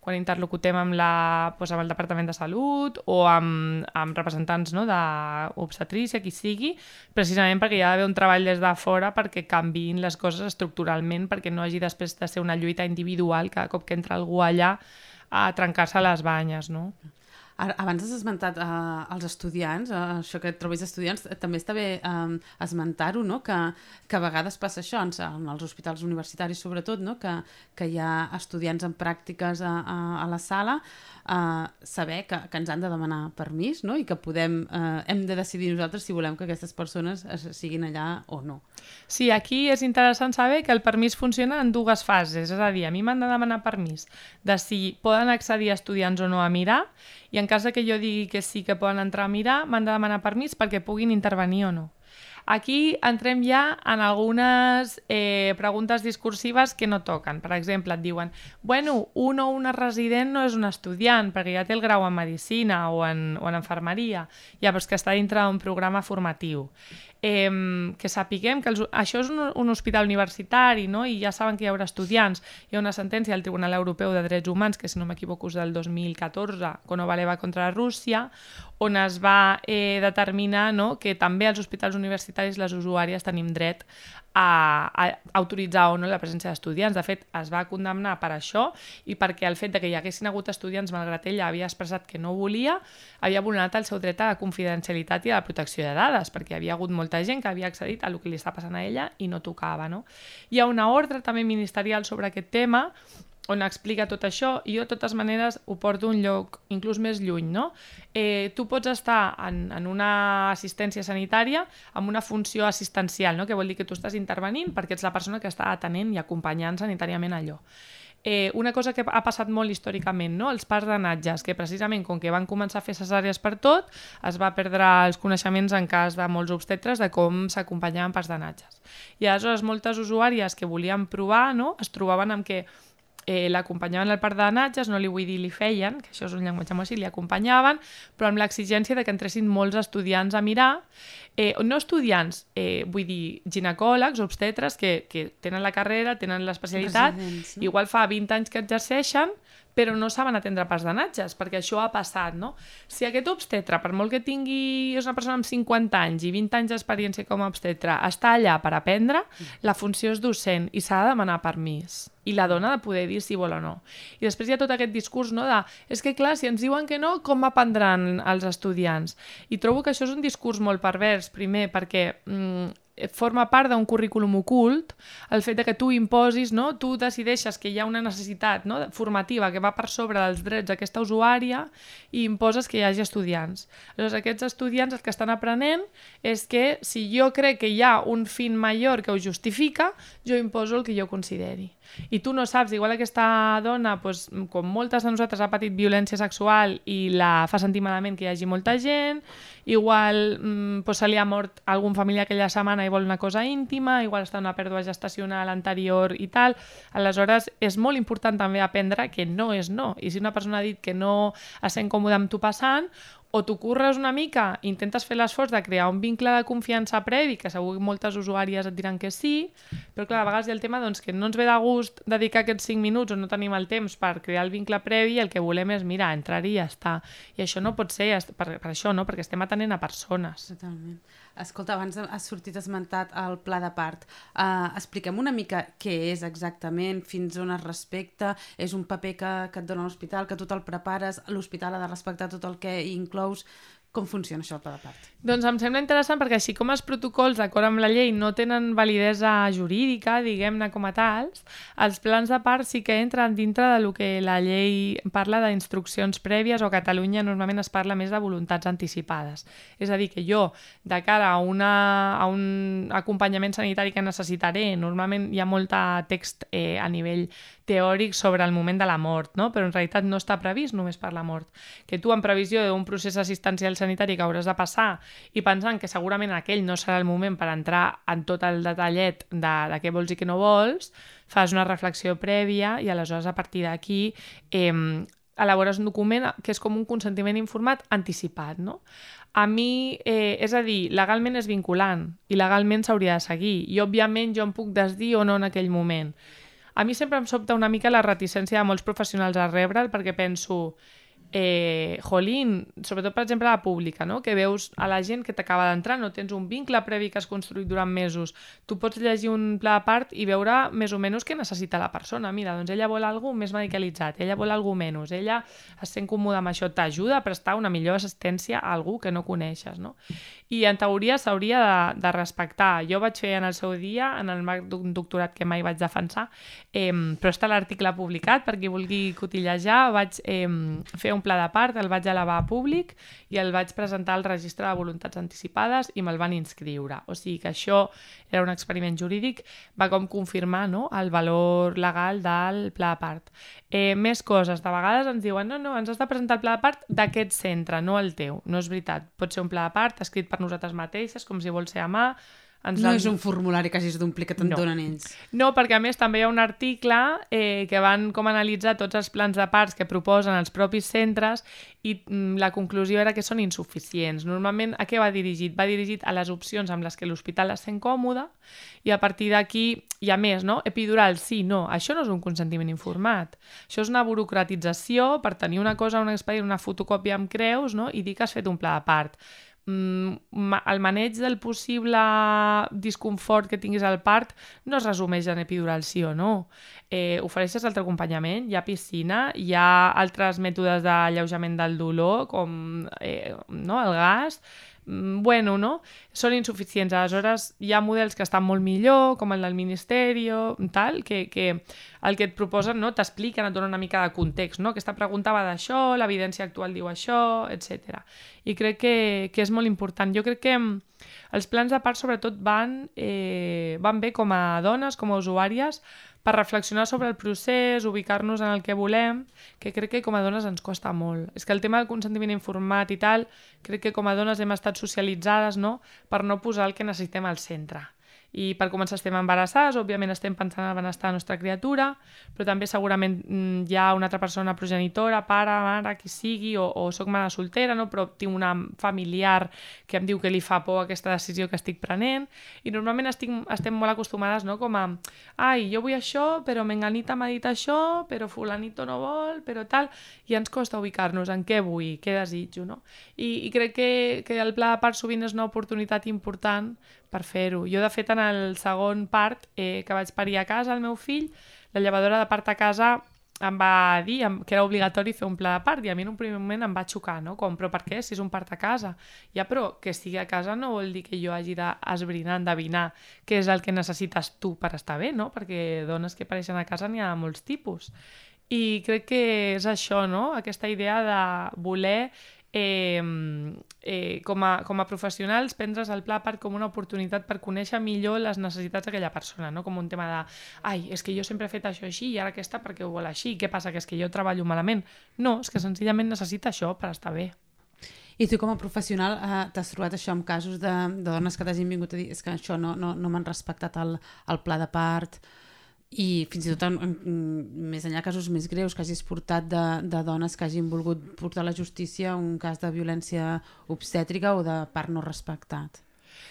quan interlocutem amb, la, pues, amb el Departament de Salut o amb, amb representants no, d'obstetrícia, qui sigui, precisament perquè hi ha d'haver un treball des de fora perquè canviïn les coses estructuralment, perquè no hagi després de ser una lluita individual cada cop que entra algú allà a trencar-se les banyes, no? Abans has esmentat uh, els estudiants, uh, això que et trobis estudiants, també està bé um, esmentar-ho, no? que, que a vegades passa això, en, en els hospitals universitaris sobretot, no? que, que hi ha estudiants en pràctiques a, a, a la sala, uh, saber que, que ens han de demanar permís no? i que podem, uh, hem de decidir nosaltres si volem que aquestes persones siguin allà o no. Sí, aquí és interessant saber que el permís funciona en dues fases, és a dir, a mi m'han de demanar permís de si poden accedir estudiants o no a mirar i en cas que jo digui que sí que poden entrar a mirar, m'han de demanar permís perquè puguin intervenir o no. Aquí entrem ja en algunes eh, preguntes discursives que no toquen. Per exemple, et diuen, bueno, un o una resident no és un estudiant perquè ja té el grau en Medicina o en, o en Enfermeria, ja, però és que està dintre d'un programa formatiu eh, que sapiguem que els, això és un, un hospital universitari no? i ja saben que hi haurà estudiants. Hi ha una sentència del Tribunal Europeu de Drets Humans, que si no m'equivoco és del 2014, Konovaleva contra Rússia, on es va eh, determinar no, que també als hospitals universitaris les usuàries tenim dret a, a autoritzar o no la presència d'estudiants. De fet, es va condemnar per això i perquè el fet de que hi haguessin hagut estudiants, malgrat ella havia expressat que no volia, havia vulnerat el seu dret a la confidencialitat i a la protecció de dades, perquè hi havia hagut molta gent que havia accedit a el que li està passant a ella i no tocava. No? Hi ha una ordre també ministerial sobre aquest tema on explica tot això i jo de totes maneres ho porto un lloc inclús més lluny, no? Eh, tu pots estar en, en una assistència sanitària amb una funció assistencial, no? que vol dir que tu estàs intervenint perquè ets la persona que està atenent i acompanyant sanitàriament allò eh, una cosa que ha passat molt històricament, no? els parts d'anatges, que precisament com que van començar a fer cesàries per tot, es va perdre els coneixements en cas de molts obstetres de com s'acompanyaven parts d'anatges. I aleshores moltes usuàries que volien provar no? es trobaven amb que eh, l'acompanyaven al parc d'anatges, no li vull dir li feien, que això és un llenguatge molt així, li acompanyaven, però amb l'exigència de que entressin molts estudiants a mirar, eh, no estudiants, eh, vull dir ginecòlegs, obstetres, que, que tenen la carrera, tenen l'especialitat, igual fa 20 anys que exerceixen, però no saben atendre parts d'anatges, perquè això ha passat, no? Si aquest obstetre, per molt que tingui, és una persona amb 50 anys i 20 anys d'experiència com a obstetre, està allà per aprendre, la funció és docent i s'ha de demanar permís i la dona de poder dir si vol o no. I després hi ha tot aquest discurs no, de és que clar, si ens diuen que no, com aprendran els estudiants? I trobo que això és un discurs molt pervers, primer perquè mm, forma part d'un currículum ocult el fet de que tu imposis, no? tu decideixes que hi ha una necessitat no? formativa que va per sobre dels drets d'aquesta usuària i imposes que hi hagi estudiants. Aleshores, aquests estudiants el que estan aprenent és que si jo crec que hi ha un fin major que ho justifica, jo imposo el que jo consideri i tu no saps, igual aquesta dona, doncs, com moltes de nosaltres, ha patit violència sexual i la fa sentir malament que hi hagi molta gent, igual mm, doncs, se li ha mort algun familiar aquella setmana i vol una cosa íntima, igual està una pèrdua gestacional anterior i tal, aleshores és molt important també aprendre que no és no, i si una persona ha dit que no es sent còmode amb tu passant, o tu curres una mica, intentes fer l'esforç de crear un vincle de confiança previ, que segur que moltes usuàries et diran que sí, però clar, a vegades hi ha el tema doncs, que no ens ve de gust dedicar aquests 5 minuts o no tenim el temps per crear el vincle previ el que volem és, mira, entrar-hi i ja està. I això no pot ser per, per això, no? perquè estem atenent a persones. Totalment. Escolta, abans has sortit esmentat el pla de part. Uh, expliquem una mica què és exactament, fins on es respecta, és un paper que, que et dona l'hospital, que tu te'l prepares, l'hospital ha de respectar tot el que inclous. Com funciona això, pla de part? Doncs em sembla interessant perquè així com els protocols, d'acord amb la llei, no tenen validesa jurídica, diguem-ne com a tals, els plans de part sí que entren dintre de lo que la llei parla d'instruccions prèvies o a Catalunya normalment es parla més de voluntats anticipades. És a dir, que jo, de cara a, una, a un acompanyament sanitari que necessitaré, normalment hi ha molt text eh, a nivell teòric sobre el moment de la mort, no? però en realitat no està previst només per la mort. Que tu, en previsió d'un procés assistencial sanitari que hauràs de passar i pensant que segurament aquell no serà el moment per entrar en tot el detallet de, de què vols i què no vols, fas una reflexió prèvia i aleshores a partir d'aquí eh, elabores un document que és com un consentiment informat anticipat, no? A mi, eh, és a dir, legalment és vinculant i legalment s'hauria de seguir i òbviament jo em puc desdir o no en aquell moment. A mi sempre em sobta una mica la reticència de molts professionals a rebre'l perquè penso eh, jolín, sobretot per exemple a la pública, no? que veus a la gent que t'acaba d'entrar, no tens un vincle previ que has construït durant mesos, tu pots llegir un pla a part i veure més o menys què necessita la persona. Mira, doncs ella vol alguna més medicalitzat, ella vol alguna menys, ella es sent còmoda amb això, t'ajuda a prestar una millor assistència a algú que no coneixes. No? I en teoria s'hauria de, de respectar. Jo vaig fer en el seu dia, en el marc d'un doctorat que mai vaig defensar, eh, però està l'article publicat, per qui vulgui cotillejar, vaig eh, fer un pla de part, el vaig elevar a públic i el vaig presentar al registre de voluntats anticipades i me'l van inscriure. O sigui que això era un experiment jurídic, va com confirmar no, el valor legal del pla de part. Eh, més coses, de vegades ens diuen no, no, ens has de presentar el pla de part d'aquest centre, no el teu. No és veritat, pot ser un pla de part escrit per nosaltres mateixes, com si vol ser a mà, ens no dan... és un formulari que hagis d'omplir que te'n no. donen ells. No, perquè a més també hi ha un article eh, que van com analitzar tots els plans de parts que proposen els propis centres i mm, la conclusió era que són insuficients. Normalment a què va dirigit? Va dirigit a les opcions amb les que l'hospital es sent còmode i a partir d'aquí hi ha més, no? Epidural, sí, no. Això no és un consentiment informat. Això és una burocratització per tenir una cosa, un expedient, una fotocòpia amb creus no? i dir que has fet un pla de part el maneig del possible disconfort que tinguis al part no es resumeix en epidural sí o no. Eh, ofereixes altre acompanyament, hi ha piscina, hi ha altres mètodes d'alleujament del dolor, com eh, no, el gas, mm, bueno, no? Són insuficients. Aleshores, hi ha models que estan molt millor, com el del Ministeri, tal, que, que el que et proposen no, t'expliquen, et donen una mica de context. No? Aquesta pregunta va d'això, l'evidència actual diu això, etc. I crec que, que és molt important. Jo crec que mm, els plans de part sobretot van, eh, van bé com a dones, com a usuàries, per reflexionar sobre el procés, ubicar-nos en el que volem, que crec que com a dones ens costa molt. És que el tema del consentiment informat i tal, crec que com a dones hem estat socialitzades no? per no posar el que necessitem al centre i per començar estem embarassades, òbviament estem pensant en el benestar de la nostra criatura, però també segurament mm, hi ha una altra persona progenitora, pare, mare, qui sigui, o, o sóc mare soltera, no? però tinc una familiar que em diu que li fa por aquesta decisió que estic prenent, i normalment estic, estem molt acostumades no? com a ai, jo vull això, però Menganita m'ha dit això, però fulanito no vol, però tal, i ens costa ubicar-nos en què vull, què desitjo, no? I, i crec que, que el pla de part sovint és una oportunitat important per fer-ho. Jo, de fet, en el segon part eh, que vaig parir a casa, el meu fill, la llevadora de part a casa em va dir que era obligatori fer un pla de part i a mi en un primer moment em va xocar, no? Com, però per què? Si és un part a casa. Ja, però que estigui a casa no vol dir que jo hagi d'esbrinar, endevinar què és el que necessites tu per estar bé, no? Perquè dones que apareixen a casa n'hi ha molts tipus. I crec que és això, no? Aquesta idea de voler eh, eh, com, a, com a professionals prendre's el pla part com una oportunitat per conèixer millor les necessitats d'aquella persona, no com un tema de ai, és que jo sempre he fet això així i ara aquesta perquè ho vol així, què passa, que és que jo treballo malament? No, és que senzillament necessita això per estar bé. I tu com a professional eh, t'has trobat això amb casos de, de dones que t'hagin vingut a dir és que això no, no, no m'han respectat el, el pla de part, i fins i tot en, en, més enllà casos més greus que hagis portat de, de dones que hagin volgut portar a la justícia un cas de violència obstètrica o de part no respectat.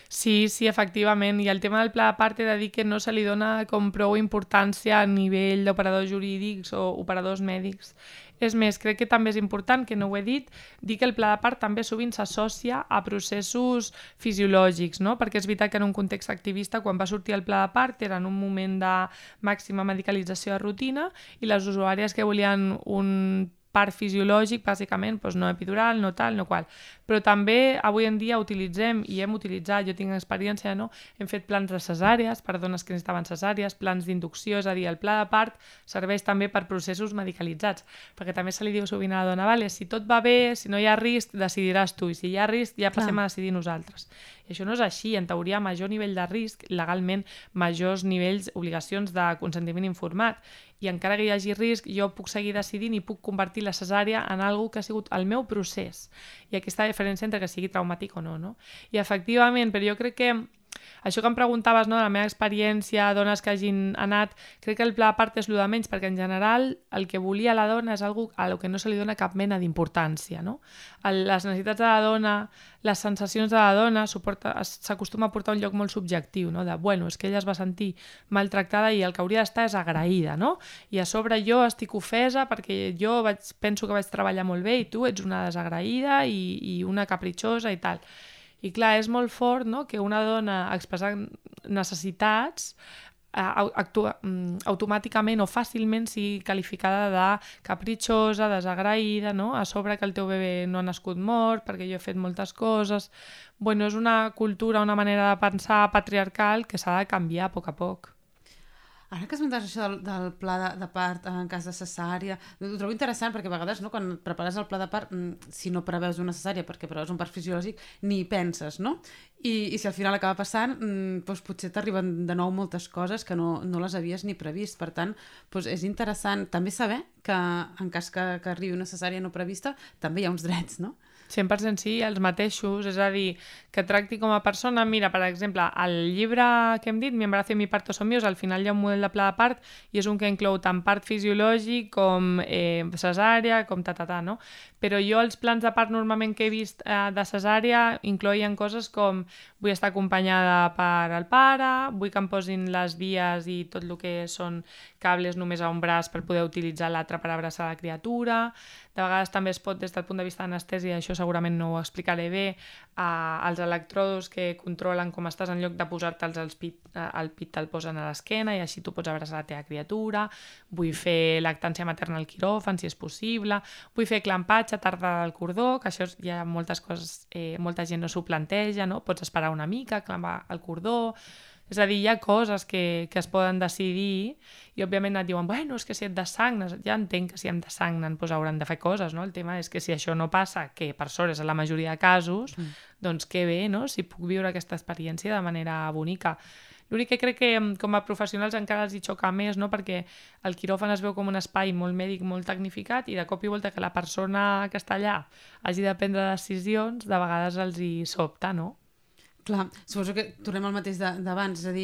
Sí, sí, efectivament. I el tema del pla de part he de dir que no se li dona com prou importància a nivell d'operadors jurídics o operadors mèdics. És més, crec que també és important, que no ho he dit, dir que el pla de part també sovint s'associa a processos fisiològics, no? perquè és veritat que en un context activista, quan va sortir el pla de part, era en un moment de màxima medicalització de rutina i les usuàries que volien un part fisiològic, bàsicament, doncs no epidural, no tal, no qual. Però també avui en dia utilitzem i hem utilitzat, jo tinc experiència, no? hem fet plans de cesàries per dones que necessitaven cesàries, plans d'inducció, és a dir, el pla de part serveix també per processos medicalitzats, perquè també se li diu sovint a la dona, vale, si tot va bé, si no hi ha risc, decidiràs tu, i si hi ha risc, ja passem Clar. a decidir nosaltres. I això no és així. En teoria, major nivell de risc, legalment, majors nivells, obligacions de consentiment informat i encara que hi hagi risc, jo puc seguir decidint i puc convertir la cesària en algo que ha sigut el meu procés. I aquesta diferència entre que sigui traumàtic o no, no? I efectivament, però jo crec que això que em preguntaves, no, de la meva experiència, dones que hagin anat, crec que el pla part és el de menys, perquè en general el que volia la dona és algo a lo que no se li dona cap mena d'importància. No? Les necessitats de la dona, les sensacions de la dona s'acostuma a portar un lloc molt subjectiu, no? de, bueno, és que ella es va sentir maltractada i el que hauria d'estar és agraïda, no? I a sobre jo estic ofesa perquè jo vaig, penso que vaig treballar molt bé i tu ets una desagraïda i, i una capritxosa i tal. I clar, és molt fort no? que una dona expressant necessitats eh, actua, mm, automàticament o fàcilment sigui qualificada de capritxosa, desagraïda, no? a sobre que el teu bebè no ha nascut mort perquè jo he fet moltes coses. Bueno, és una cultura, una manera de pensar patriarcal que s'ha de canviar a poc a poc. Ara que esmentes això del, del pla de, de part en cas de cesària, ho trobo interessant perquè a vegades no, quan prepares el pla de part, mm, si no preveus una cesària perquè preveus un part fisiològic, ni penses, no? I, i si al final acaba passant, mm, doncs potser t'arriben de nou moltes coses que no, no les havies ni previst. Per tant, doncs és interessant també saber que en cas que, que arribi una cesària no prevista, també hi ha uns drets, no? 100% sí, els mateixos, és a dir, que tracti com a persona. Mira, per exemple, el llibre que hem dit, Mi embarazo i mi parto son míos, al final hi ha un model de pla de part i és un que inclou tant part fisiològic com eh, cesària, com ta, ta, ta, no? Però jo els plans de part normalment que he vist eh, de cesària incloïen coses com vull estar acompanyada per el pare, vull que em posin les vies i tot el que són cables només a un braç per poder utilitzar l'altre per abraçar la criatura, de vegades també es pot, des del punt de vista d'anestèsia, això segurament no ho explicaré bé, uh, els electrodos que controlen com estàs en lloc de posar-te'ls al pit, uh, al pit te'l posen a l'esquena i així tu pots abraçar la teva criatura, vull fer lactància materna al quiròfan si és possible, vull fer clampatge tarda del cordó, que això hi ha moltes coses, eh, molta gent no s'ho planteja, no? pots esperar una mica, clampar el cordó, és a dir, hi ha coses que, que es poden decidir i òbviament et diuen, bueno, és que si et dessagnes, ja entenc que si em dessagnen doncs hauran de fer coses, no? El tema és que si això no passa, que per sort és a la majoria de casos, mm. doncs que bé, no? Si puc viure aquesta experiència de manera bonica. L'únic que crec que com a professionals encara els hi xoca més, no? perquè el quiròfan es veu com un espai molt mèdic, molt tecnificat, i de cop i volta que la persona que està allà hagi de prendre decisions, de vegades els hi sobta, no? Clar, suposo que tornem al mateix d'abans, és a dir,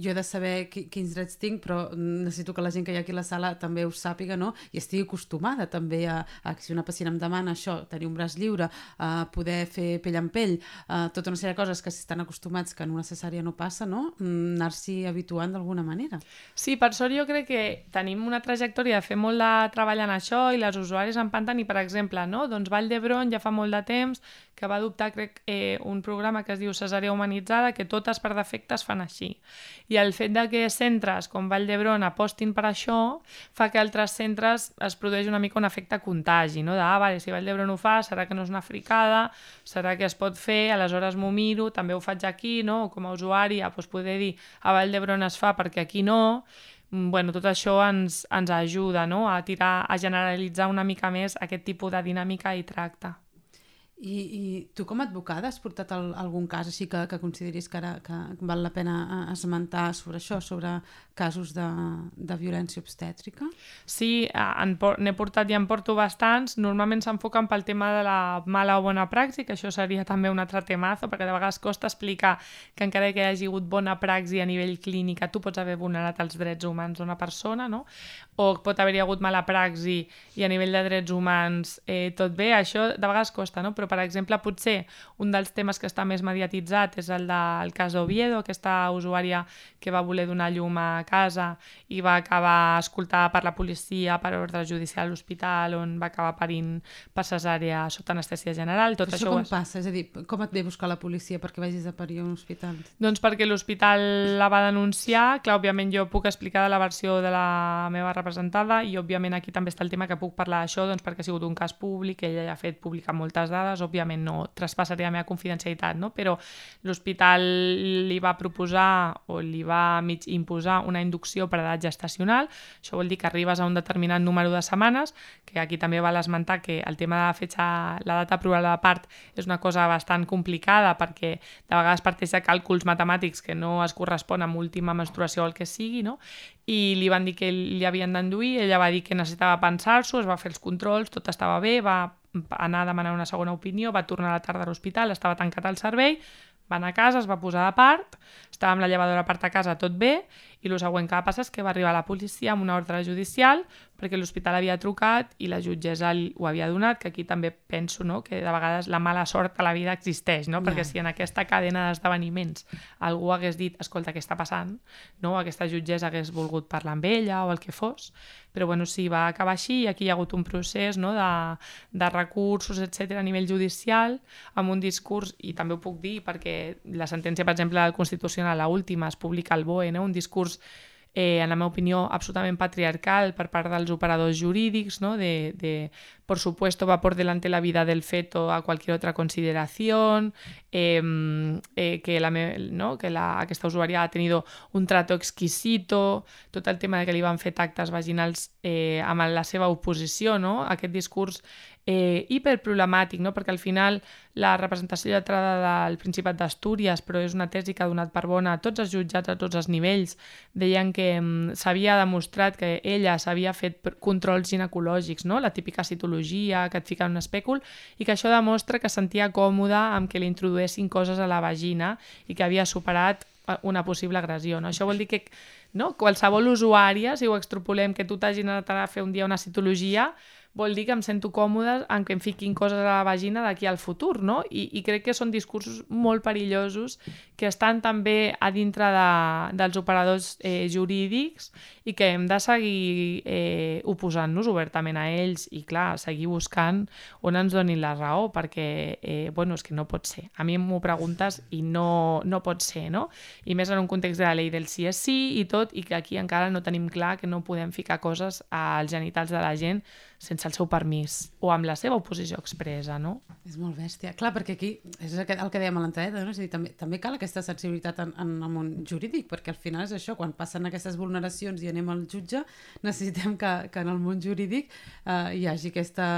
jo he de saber qui, quins drets tinc, però necessito que la gent que hi ha aquí a la sala també ho sàpiga, no? I estigui acostumada també a, a si una pacient em demana això, tenir un braç lliure, a poder fer pell en pell, a, tota una sèrie de coses que si estan acostumats que en una cesària no passa, no? Mm, anar-s'hi habituant d'alguna manera. Sí, per sort jo crec que tenim una trajectòria de fer molt de treball en això i les usuaris en panten i, per exemple, no? doncs Vall d'Hebron ja fa molt de temps que va adoptar, crec, eh, un programa que es diu cesària humanitzada, que totes per defecte es fan així. I el fet de que centres com Vall d'Hebron apostin per això fa que altres centres es produeix una mica un efecte contagi, no? de, ah, vale, si Vall d'Hebron ho fa, serà que no és una fricada, serà que es pot fer, aleshores m'ho miro, també ho faig aquí, no? com a usuària, doncs poder dir, a Vall d'Hebron es fa perquè aquí no, mm, bueno, tot això ens, ens ajuda no? a tirar, a generalitzar una mica més aquest tipus de dinàmica i tracte. I, I tu com a advocada has portat el, algun cas així que, que consideris que, ara, que val la pena eh, esmentar sobre això, sobre casos de, de violència obstètrica? Sí, n'he portat i en porto bastants. Normalment s'enfoquen pel tema de la mala o bona praxi, que això seria també un altre temazo, perquè de vegades costa explicar que encara que hi hagi hagut bona praxi a nivell clínic, tu pots haver vulnerat els drets humans d'una persona, no? o pot haver-hi hagut mala praxi i a nivell de drets humans eh, tot bé, això de vegades costa, no? però per exemple potser un dels temes que està més mediatitzat és el del cas d'Oviedo, aquesta usuària que va voler donar llum a casa i va acabar escoltada per la policia per ordre judicial a l'hospital on va acabar parint per cesàrea sota anestèsia general. Tot això, això com es... passa? És a dir, com et ve buscar la policia perquè vagis a parir a un hospital? Doncs perquè l'hospital la va denunciar, clar, òbviament jo puc explicar de la versió de la meva representada i òbviament aquí també està el tema que puc parlar d'això doncs, perquè ha sigut un cas públic, ella ja ha fet publicar moltes dades, òbviament no traspassaria la meva confidencialitat, no? però l'hospital li va proposar o li va mig imposar una inducció per edat gestacional, això vol dir que arribes a un determinat número de setmanes, que aquí també val esmentar que el tema de la fetge, la data provada de part és una cosa bastant complicada perquè de vegades parteix de càlculs matemàtics que no es correspon amb última menstruació o el que sigui, no? i li van dir que li havien d'enduir, ella va dir que necessitava pensar-s'ho, es va fer els controls, tot estava bé, va anar a demanar una segona opinió, va tornar a la tarda a l'hospital, estava tancat al servei, va anar a casa, es va posar de part, estava amb la llevadora a part a casa, tot bé, i el següent que va passar és que va arribar la policia amb una ordre judicial perquè l'hospital havia trucat i la jutgessa ho havia donat, que aquí també penso no, que de vegades la mala sort a la vida existeix, no? perquè si en aquesta cadena d'esdeveniments algú hagués dit, escolta, què està passant? No? Aquesta jutgessa hagués volgut parlar amb ella o el que fos, però bueno, sí, va acabar així i aquí hi ha hagut un procés no, de, de recursos, etc a nivell judicial, amb un discurs, i també ho puc dir perquè la sentència, per exemple, del Constitucional, la última, es publica al BOE, no? un discurs eh, en la meva opinió, absolutament patriarcal per part dels operadors jurídics, ¿no? de, de por supuesto va por delante la vida del feto a cualquier otra consideración, eh, eh, que, la, ¿no? que la, aquesta usuària ha tenido un trato exquisito, tot el tema de que li van fer tactes vaginals eh, amb la seva oposició, no? aquest discurs eh, hiperproblemàtic, no? perquè al final la representació lletrada del Principat d'Astúries, però és una tesi que ha donat per bona a tots els jutjats a tots els nivells, deien que mm, s'havia demostrat que ella s'havia fet controls ginecològics, no? la típica citologia que et fica en un espècul, i que això demostra que sentia còmode amb que li introduessin coses a la vagina i que havia superat eh, una possible agressió. No? Això vol dir que no? qualsevol usuària, si ho extrapolem, que tu t'hagis anat a fer un dia una citologia, vol dir que em sento còmode en que em fiquin coses a la vagina d'aquí al futur, no? I, I crec que són discursos molt perillosos que estan també a dintre de, dels operadors eh, jurídics i que hem de seguir eh, oposant-nos obertament a ells i, clar, seguir buscant on ens donin la raó, perquè, eh, bueno, és que no pot ser. A mi m'ho preguntes i no, no pot ser, no? I més en un context de la llei del sí és sí i tot, i que aquí encara no tenim clar que no podem ficar coses als genitals de la gent sense el seu permís o amb la seva oposició expressa, no? És molt bèstia. Clar, perquè aquí és el que, el que dèiem a l'entrada, no? és a dir, també, també cal aquesta sensibilitat en, en el món jurídic, perquè al final és això, quan passen aquestes vulneracions i anem al jutge, necessitem que, que en el món jurídic eh, hi hagi aquesta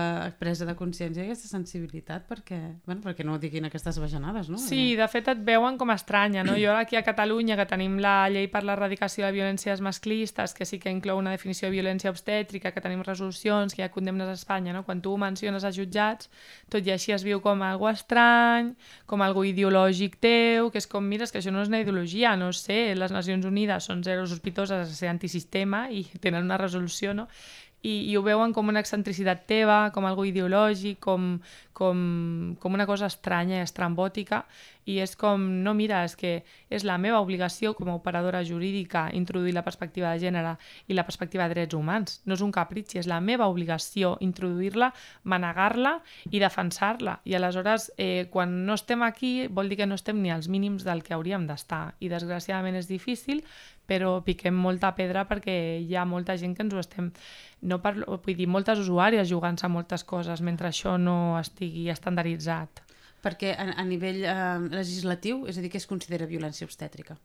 presa de consciència i aquesta sensibilitat perquè, bueno, perquè no diguin aquestes bajanades, no? Sí, de fet et veuen com estranya, no? Jo aquí a Catalunya, que tenim la llei per l'erradicació de violències masclistes, que sí que inclou una definició de violència obstètrica, que tenim resolucions, que hi ha condemnes a Espanya, no? quan tu menciones a jutjats, tot i així es viu com algo estrany, com algo ideològic teu, que és com, mira, és que això no és una ideologia, no sé, les Nacions Unides són zero sospitoses de ser antisistema i tenen una resolució, no? I, i ho veuen com una excentricitat teva, com algo ideològic, com, com, com una cosa estranya i estrambòtica, i és com, no, mira, és que és la meva obligació com a operadora jurídica introduir la perspectiva de gènere i la perspectiva de drets humans. No és un capritxi, és la meva obligació introduir-la, manegar-la i defensar-la. I aleshores, eh, quan no estem aquí, vol dir que no estem ni als mínims del que hauríem d'estar. I desgraciadament és difícil, però piquem molta pedra perquè hi ha molta gent que ens ho estem... No parlo, vull dir, moltes usuàries jugant-se a moltes coses mentre això no estigui estandarditzat. Perquè a, a nivell eh, legislatiu, és a dir, què es considera violència obstètrica?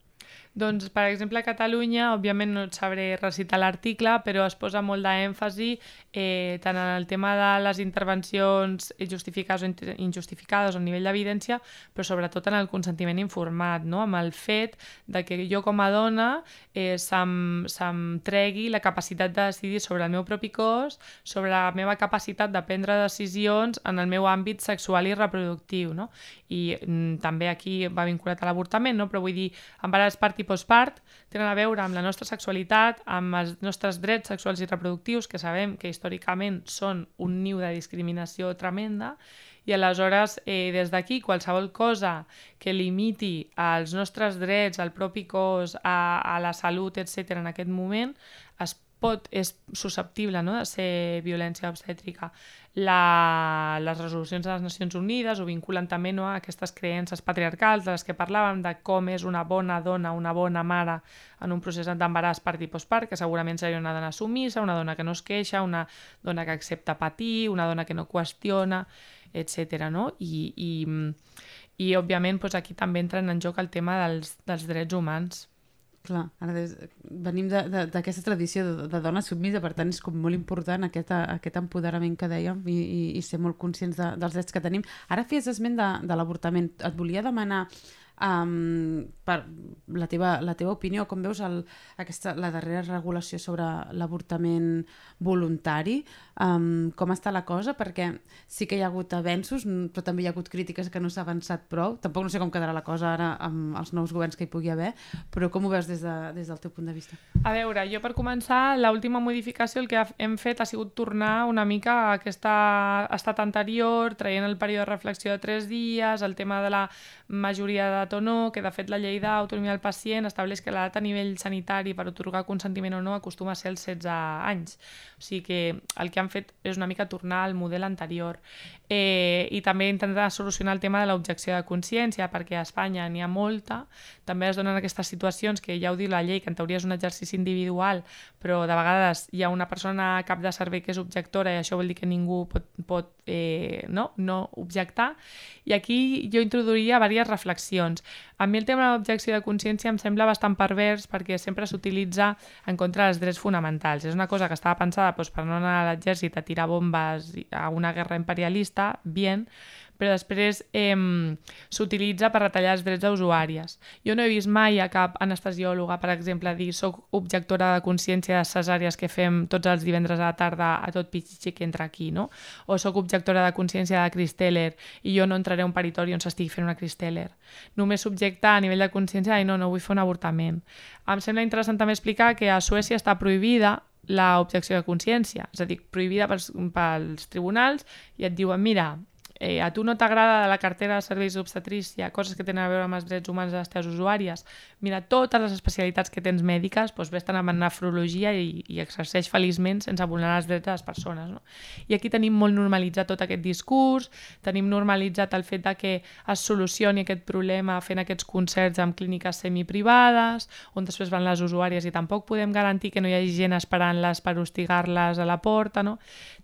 Doncs, per exemple, a Catalunya, òbviament no et sabré recitar l'article, però es posa molt d'èmfasi eh, tant en el tema de les intervencions justificades o injustificades a nivell d'evidència, però sobretot en el consentiment informat, no? amb el fet de que jo com a dona eh, se'm, se'm tregui la capacitat de decidir sobre el meu propi cos, sobre la meva capacitat de prendre decisions en el meu àmbit sexual i reproductiu. No? I mm, també aquí va vinculat a l'avortament, no? però vull dir, embaràs part i postpart tenen a veure amb la nostra sexualitat, amb els nostres drets sexuals i reproductius, que sabem que històricament són un niu de discriminació tremenda, i aleshores eh, des d'aquí qualsevol cosa que limiti els nostres drets, al propi cos, a, a la salut, etc en aquest moment, es pot, és susceptible no? de ser violència obstètrica la, les resolucions de les Nacions Unides ho vinculen també no, a aquestes creences patriarcals de les que parlàvem, de com és una bona dona, una bona mare en un procés d'embaràs part i postpart, que segurament seria una dona sumissa, una dona que no es queixa, una dona que accepta patir, una dona que no qüestiona, etc. No? I, i, i òbviament doncs, aquí també entren en joc el tema dels, dels drets humans Clar, ara des, venim d'aquesta tradició de, de dona submisa, per tant és com molt important aquest, aquest empoderament que dèiem i, i, i ser molt conscients de, dels drets que tenim. Ara feies esment de, de l'avortament. Et volia demanar um, per la teva, la teva opinió, com veus el, aquesta, la darrera regulació sobre l'avortament voluntari, um, com està la cosa, perquè sí que hi ha hagut avenços, però també hi ha hagut crítiques que no s'ha avançat prou, tampoc no sé com quedarà la cosa ara amb els nous governs que hi pugui haver, però com ho veus des, de, des del teu punt de vista? A veure, jo per començar, l'última modificació el que hem fet ha sigut tornar una mica a aquest estat anterior, traient el període de reflexió de tres dies, el tema de la majoria de o no, que de fet la llei d'autonomia del pacient estableix que l'edat a nivell sanitari per otorgar consentiment o no acostuma a ser els 16 anys. O sigui que el que han fet és una mica tornar al model anterior. Eh, I també intentar solucionar el tema de l'objecció de consciència, perquè a Espanya n'hi ha molta. També es donen aquestes situacions que ja ho diu la llei, que en teoria és un exercici individual, però de vegades hi ha una persona a cap de servei que és objectora i això vol dir que ningú pot, pot eh, no, no objectar. I aquí jo introduiria diverses reflexions. A mi el tema de l'objecció de consciència em sembla bastant pervers perquè sempre s'utilitza en contra dels drets fonamentals. És una cosa que estava pensada doncs, per no anar a l'exèrcit a tirar bombes a una guerra imperialista, bien, però després eh, s'utilitza per retallar els drets d'usuàries. Jo no he vist mai a cap anestesiòloga, per exemple, dir soc objectora de consciència de cesàries que fem tots els divendres a la tarda a tot pitxi que entra aquí, no? O soc objectora de consciència de Cristeller i jo no entraré a un peritori on s'estigui fent una Cristeller. Només subjecta a nivell de consciència i no, no vull fer un avortament. Em sembla interessant també explicar que a Suècia està prohibida l'objecció de consciència, és a dir, prohibida pels, pels tribunals i et diuen, mira, eh, a tu no t'agrada la cartera de serveis d'obstetrícia, coses que tenen a veure amb els drets humans de les teves usuàries, mira, totes les especialitats que tens mèdiques, doncs vés-te'n a nefrologia i, i exerceix feliçment sense vulnerar els drets de les persones. No? I aquí tenim molt normalitzat tot aquest discurs, tenim normalitzat el fet de que es solucioni aquest problema fent aquests concerts amb clíniques semiprivades, on després van les usuàries i tampoc podem garantir que no hi hagi gent esperant-les per hostigar-les a la porta, no?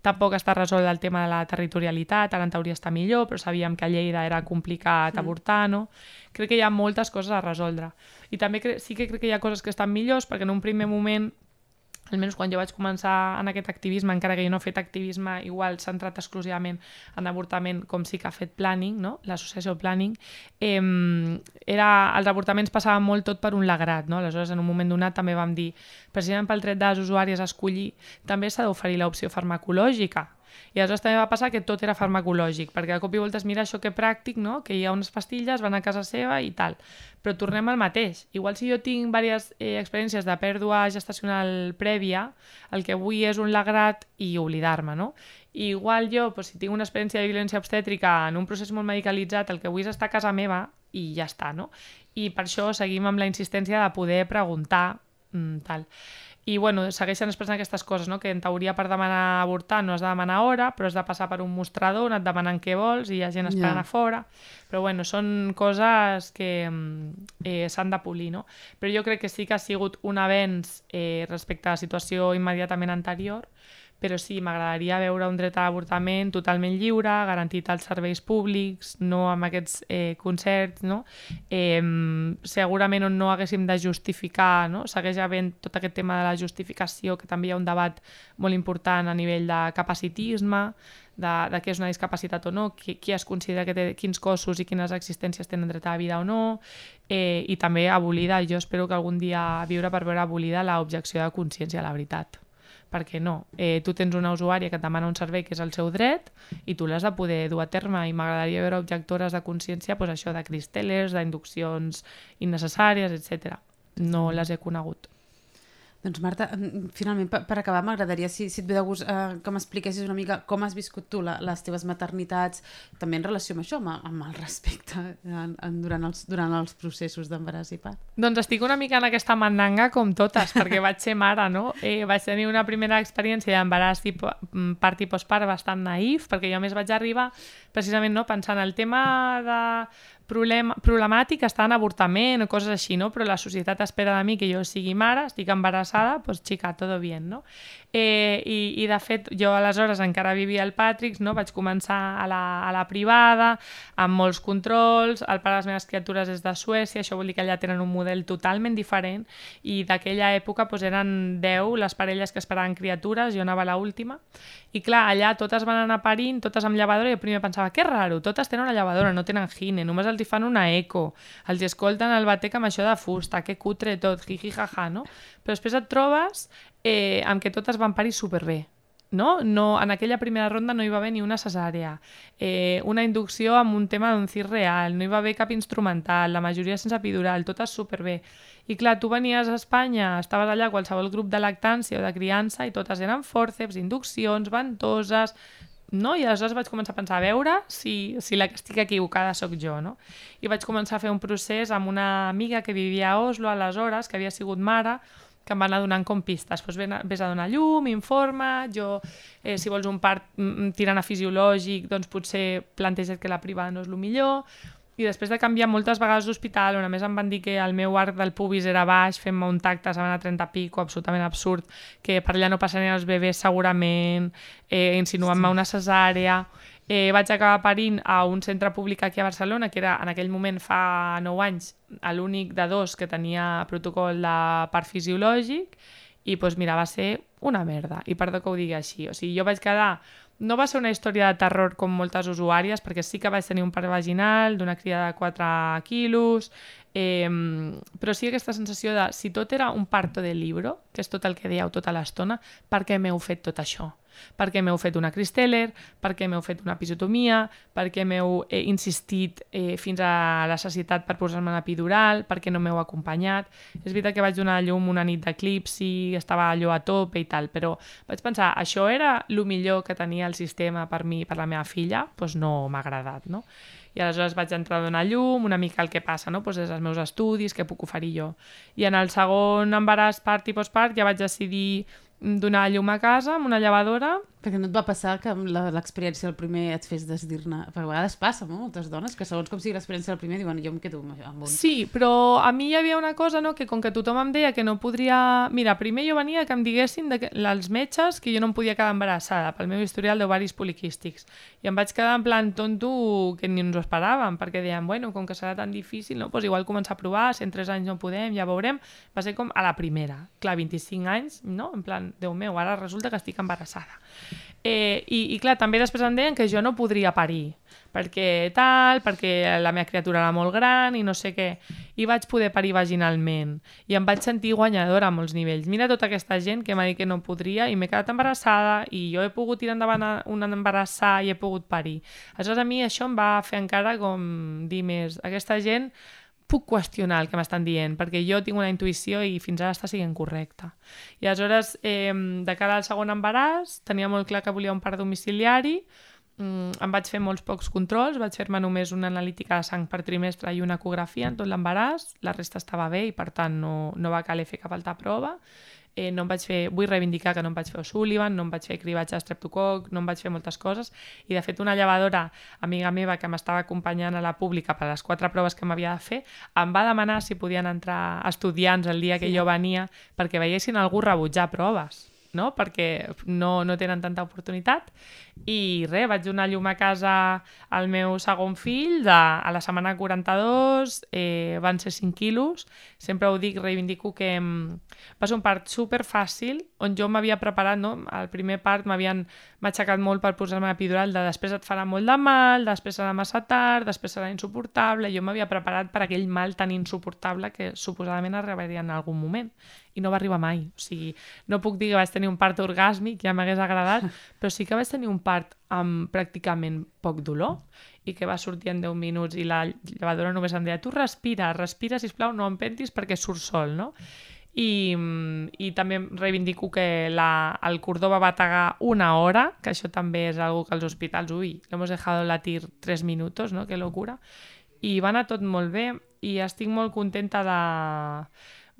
Tampoc està resolt el tema de la territorialitat, ara en teoria està millor, però sabíem que a Lleida era complicat mm. avortar, no? Crec que hi ha moltes coses a resoldre. I també sí que crec que hi ha coses que estan millors, perquè en un primer moment almenys quan jo vaig començar en aquest activisme, encara que jo no he fet activisme igual centrat exclusivament en avortament, com sí que ha fet Planning, no? l'associació Planning, eh, era, els avortaments passaven molt tot per un lagrat. No? Aleshores, en un moment donat també vam dir, precisament pel dret de les usuàries a escollir, també s'ha d'oferir l'opció farmacològica, i aleshores també va passar que tot era farmacològic, perquè de cop i volta es mira això que pràctic, no? que hi ha unes pastilles, van a casa seva i tal. Però tornem al mateix. Igual si jo tinc diverses eh, experiències de pèrdua gestacional prèvia, el que vull és un lagrat i oblidar-me, no? I igual jo, pues, si tinc una experiència de violència obstètrica en un procés molt medicalitzat, el que vull és estar a casa meva i ja està, no? I per això seguim amb la insistència de poder preguntar mm, tal i bueno, segueixen expressant aquestes coses, no? que en teoria per demanar avortar no has de demanar hora, però has de passar per un mostrador on et demanen què vols i hi ha gent esperant yeah. a fora. Però bueno, són coses que mm, eh, s'han de polir, no? Però jo crec que sí que ha sigut un avenç eh, respecte a la situació immediatament anterior, però sí, m'agradaria veure un dret a l'avortament totalment lliure, garantit als serveis públics, no amb aquests eh, concerts, no? Eh, segurament on no haguéssim de justificar, no? segueix havent tot aquest tema de la justificació, que també hi ha un debat molt important a nivell de capacitisme, de, de què és una discapacitat o no, qui, qui es considera que té quins cossos i quines existències tenen dret a la vida o no, eh, i també abolida, jo espero que algun dia viure per veure abolida l'objecció de consciència, la veritat perquè no. Eh, tu tens una usuària que et demana un servei que és el seu dret i tu l'has de poder dur a terme i m'agradaria veure objectores de consciència pues, això de cristeles, d'induccions innecessàries, etc. No les he conegut. Doncs Marta, finalment, per, per acabar, m'agradaria, si, si et ve de gust, eh, que m'expliquessis una mica com has viscut tu la, les teves maternitats, també en relació amb això, amb, amb el respecte en, en, durant, els, durant els processos d'embaràs i part. Doncs estic una mica en aquesta mandanga com totes, perquè vaig ser mare, no? Eh, vaig tenir una primera experiència d'embaràs i mm, part i postpart bastant naïf, perquè jo més vaig arribar precisament no, pensant el tema de problema, problemàtic està en avortament o coses així, no? però la societat espera de mi que jo sigui mare, estic embarassada, doncs xica, tot bien, no? Eh, i, I de fet, jo aleshores encara vivia al Patrick, no? vaig començar a la, a la privada, amb molts controls, el pare de les meves criatures és de Suècia, això vol dir que allà tenen un model totalment diferent, i d'aquella època doncs, eren 10 les parelles que esperaven criatures, jo anava l'última, i clar, allà totes van anar parint, totes amb llevadora, i jo primer pensava, que raro, totes tenen una llevadora, no tenen gine, només els fan una eco, els escolten el batec amb això de fusta, que cutre tot, jiji, jaja, no? Però després et trobes eh, amb que totes van parir superbé, no? no? En aquella primera ronda no hi va haver ni una cesàrea, eh, una inducció amb un tema d'un cir real, no hi va haver cap instrumental, la majoria sense epidural, totes superbé. I clar, tu venies a Espanya, estaves allà a qualsevol grup de lactància o de criança i totes eren fòrceps, induccions, ventoses, no? I aleshores vaig començar a pensar, a veure si, si la que estic equivocada sóc jo, no? I vaig començar a fer un procés amb una amiga que vivia a Oslo aleshores, que havia sigut mare, que em va anar donant com pistes. Pues ves, ves a donar llum, informa, jo, eh, si vols un part mm, mm, tirant a fisiològic, doncs potser planteja't que la privada no és el millor, i després de canviar moltes vegades d'hospital, on a més em van dir que el meu arc del pubis era baix, fent-me un tacte, se a 30 pico, absolutament absurd, que per allà no passarien els bebès segurament, eh, insinuant-me una cesàrea. Eh, vaig acabar parint a un centre públic aquí a Barcelona, que era en aquell moment fa 9 anys l'únic de dos que tenia protocol de part fisiològic i doncs mira, va ser una merda, i perdó que ho digui així. O sigui, jo vaig quedar... No va ser una història de terror com moltes usuàries, perquè sí que vaig tenir un part vaginal d'una cria de 4 quilos, eh, però sí aquesta sensació de si tot era un parto de libro, que és tot el que dèieu tota l'estona, per què m'heu fet tot això? Perquè m'heu fet una Cristeller, perquè m'heu fet una episiotomia, perquè m'heu eh, insistit eh, fins a la necessitat per posar-me l'epidural, perquè no m'heu acompanyat. És veritat que vaig donar a llum una nit d'eclipsi, estava allò a tope i tal, però vaig pensar, això era el millor que tenia el sistema per mi per la meva filla? Doncs pues no m'ha agradat, no? i aleshores vaig entrar a donar llum, una mica el que passa, no? pues des dels meus estudis, què puc oferir jo. I en el segon embaràs part i postpart ja vaig decidir donar llum a casa amb una llevadora. Perquè no et va passar que l'experiència del primer et fes desdir-ne? Perquè a vegades passa, no? Moltes dones, que segons com sigui l'experiència del primer diuen jo em quedo amb un. Sí, però a mi hi havia una cosa, no?, que com que tothom em deia que no podria... Mira, primer jo venia que em diguessin de que, els metges que jo no em podia quedar embarassada pel meu historial d'ovaris poliquístics. I em vaig quedar en plan tonto que ni ens ho esperàvem, perquè deien, bueno, com que serà tan difícil, no? pues igual començar a provar, si en 3 anys no podem, ja veurem. Va ser com a la primera. Clar, 25 anys, no? En plan, Déu meu, ara resulta que estic embarassada. Eh, i, I clar, també després em deien que jo no podria parir, perquè tal, perquè la meva criatura era molt gran i no sé què. I vaig poder parir vaginalment. I em vaig sentir guanyadora a molts nivells. Mira tota aquesta gent que m'ha dit que no podria i m'he quedat embarassada i jo he pogut tirar endavant un embarassar i he pogut parir. Aleshores a mi això em va fer encara com dir més, aquesta gent puc qüestionar el que m'estan dient, perquè jo tinc una intuïció i fins ara està sent correcta. I aleshores, eh, de cara al segon embaràs, tenia molt clar que volia un part domiciliari, mm, em vaig fer molts pocs controls, vaig fer-me només una analítica de sang per trimestre i una ecografia en tot l'embaràs, la resta estava bé i per tant no, no va caler fer cap altra prova, eh, no em vaig fer, vull reivindicar que no em vaig fer O'Sullivan, no em vaig fer cribatge d'estreptococ, no em vaig fer moltes coses, i de fet una llevadora, amiga meva, que m'estava acompanyant a la pública per a les quatre proves que m'havia de fer, em va demanar si podien entrar estudiants el dia que sí. jo venia perquè veiessin algú rebutjar proves no? perquè no, no tenen tanta oportunitat i res, vaig donar llum a casa al meu segon fill de, a la setmana 42 eh, van ser 5 quilos sempre ho dic, reivindico que va ser un part super fàcil on jo m'havia preparat, no? el primer part m'havien aixecat molt per posar-me epidural de després et farà molt de mal, després serà massa tard, després serà insuportable jo m'havia preparat per aquell mal tan insuportable que suposadament arribaria en algun moment i no va arribar mai. O sigui, no puc dir que vaig tenir un part orgàsmic, ja m'hagués agradat, però sí que vaig tenir un part amb pràcticament poc dolor i que va sortir en 10 minuts i la llevadora només em deia tu respira, respira, si plau, no empentis perquè surt sol, no? I, i també reivindico que la, el cordó va bategar una hora, que això també és algo que als hospitals, ui, hemos dejado latir 3 minuts, no? Que locura. I va anar tot molt bé i estic molt contenta de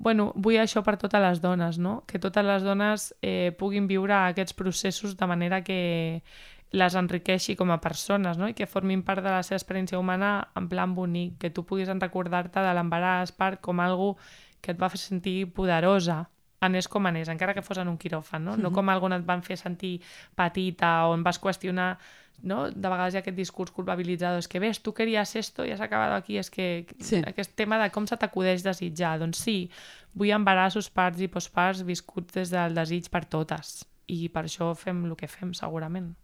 bueno, vull això per totes les dones, no? que totes les dones eh, puguin viure aquests processos de manera que les enriqueixi com a persones no? i que formin part de la seva experiència humana en plan bonic, que tu puguis recordar-te de l'embaràs part com algo que et va fer sentir poderosa, anés com anés, encara que fos en un quiròfan, no? Mm -hmm. no com algun et van fer sentir petita o on vas qüestionar no? de vegades hi ha aquest discurs culpabilitzador, és que ves, tu queries esto i has acabat aquí, és que sí. aquest tema de com se t'acudeix desitjar, doncs sí, vull embarassos, parts i postparts viscuts des del desig per totes i per això fem el que fem segurament.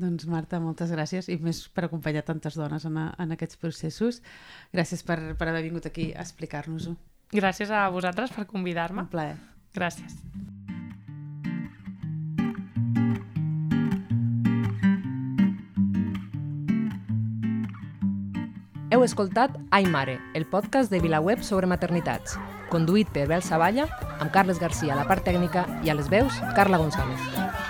Doncs Marta, moltes gràcies i més per acompanyar tantes dones en, a, en aquests processos. Gràcies per, per haver vingut aquí a explicar-nos-ho. Gràcies a vosaltres per convidar-me. Un plaer. Gràcies. Heu escoltat Ai Mare, el podcast de VilaWeb sobre maternitats, conduït per Bel Saballa, amb Carles Garcia a la part tècnica i a les veus, Carla González.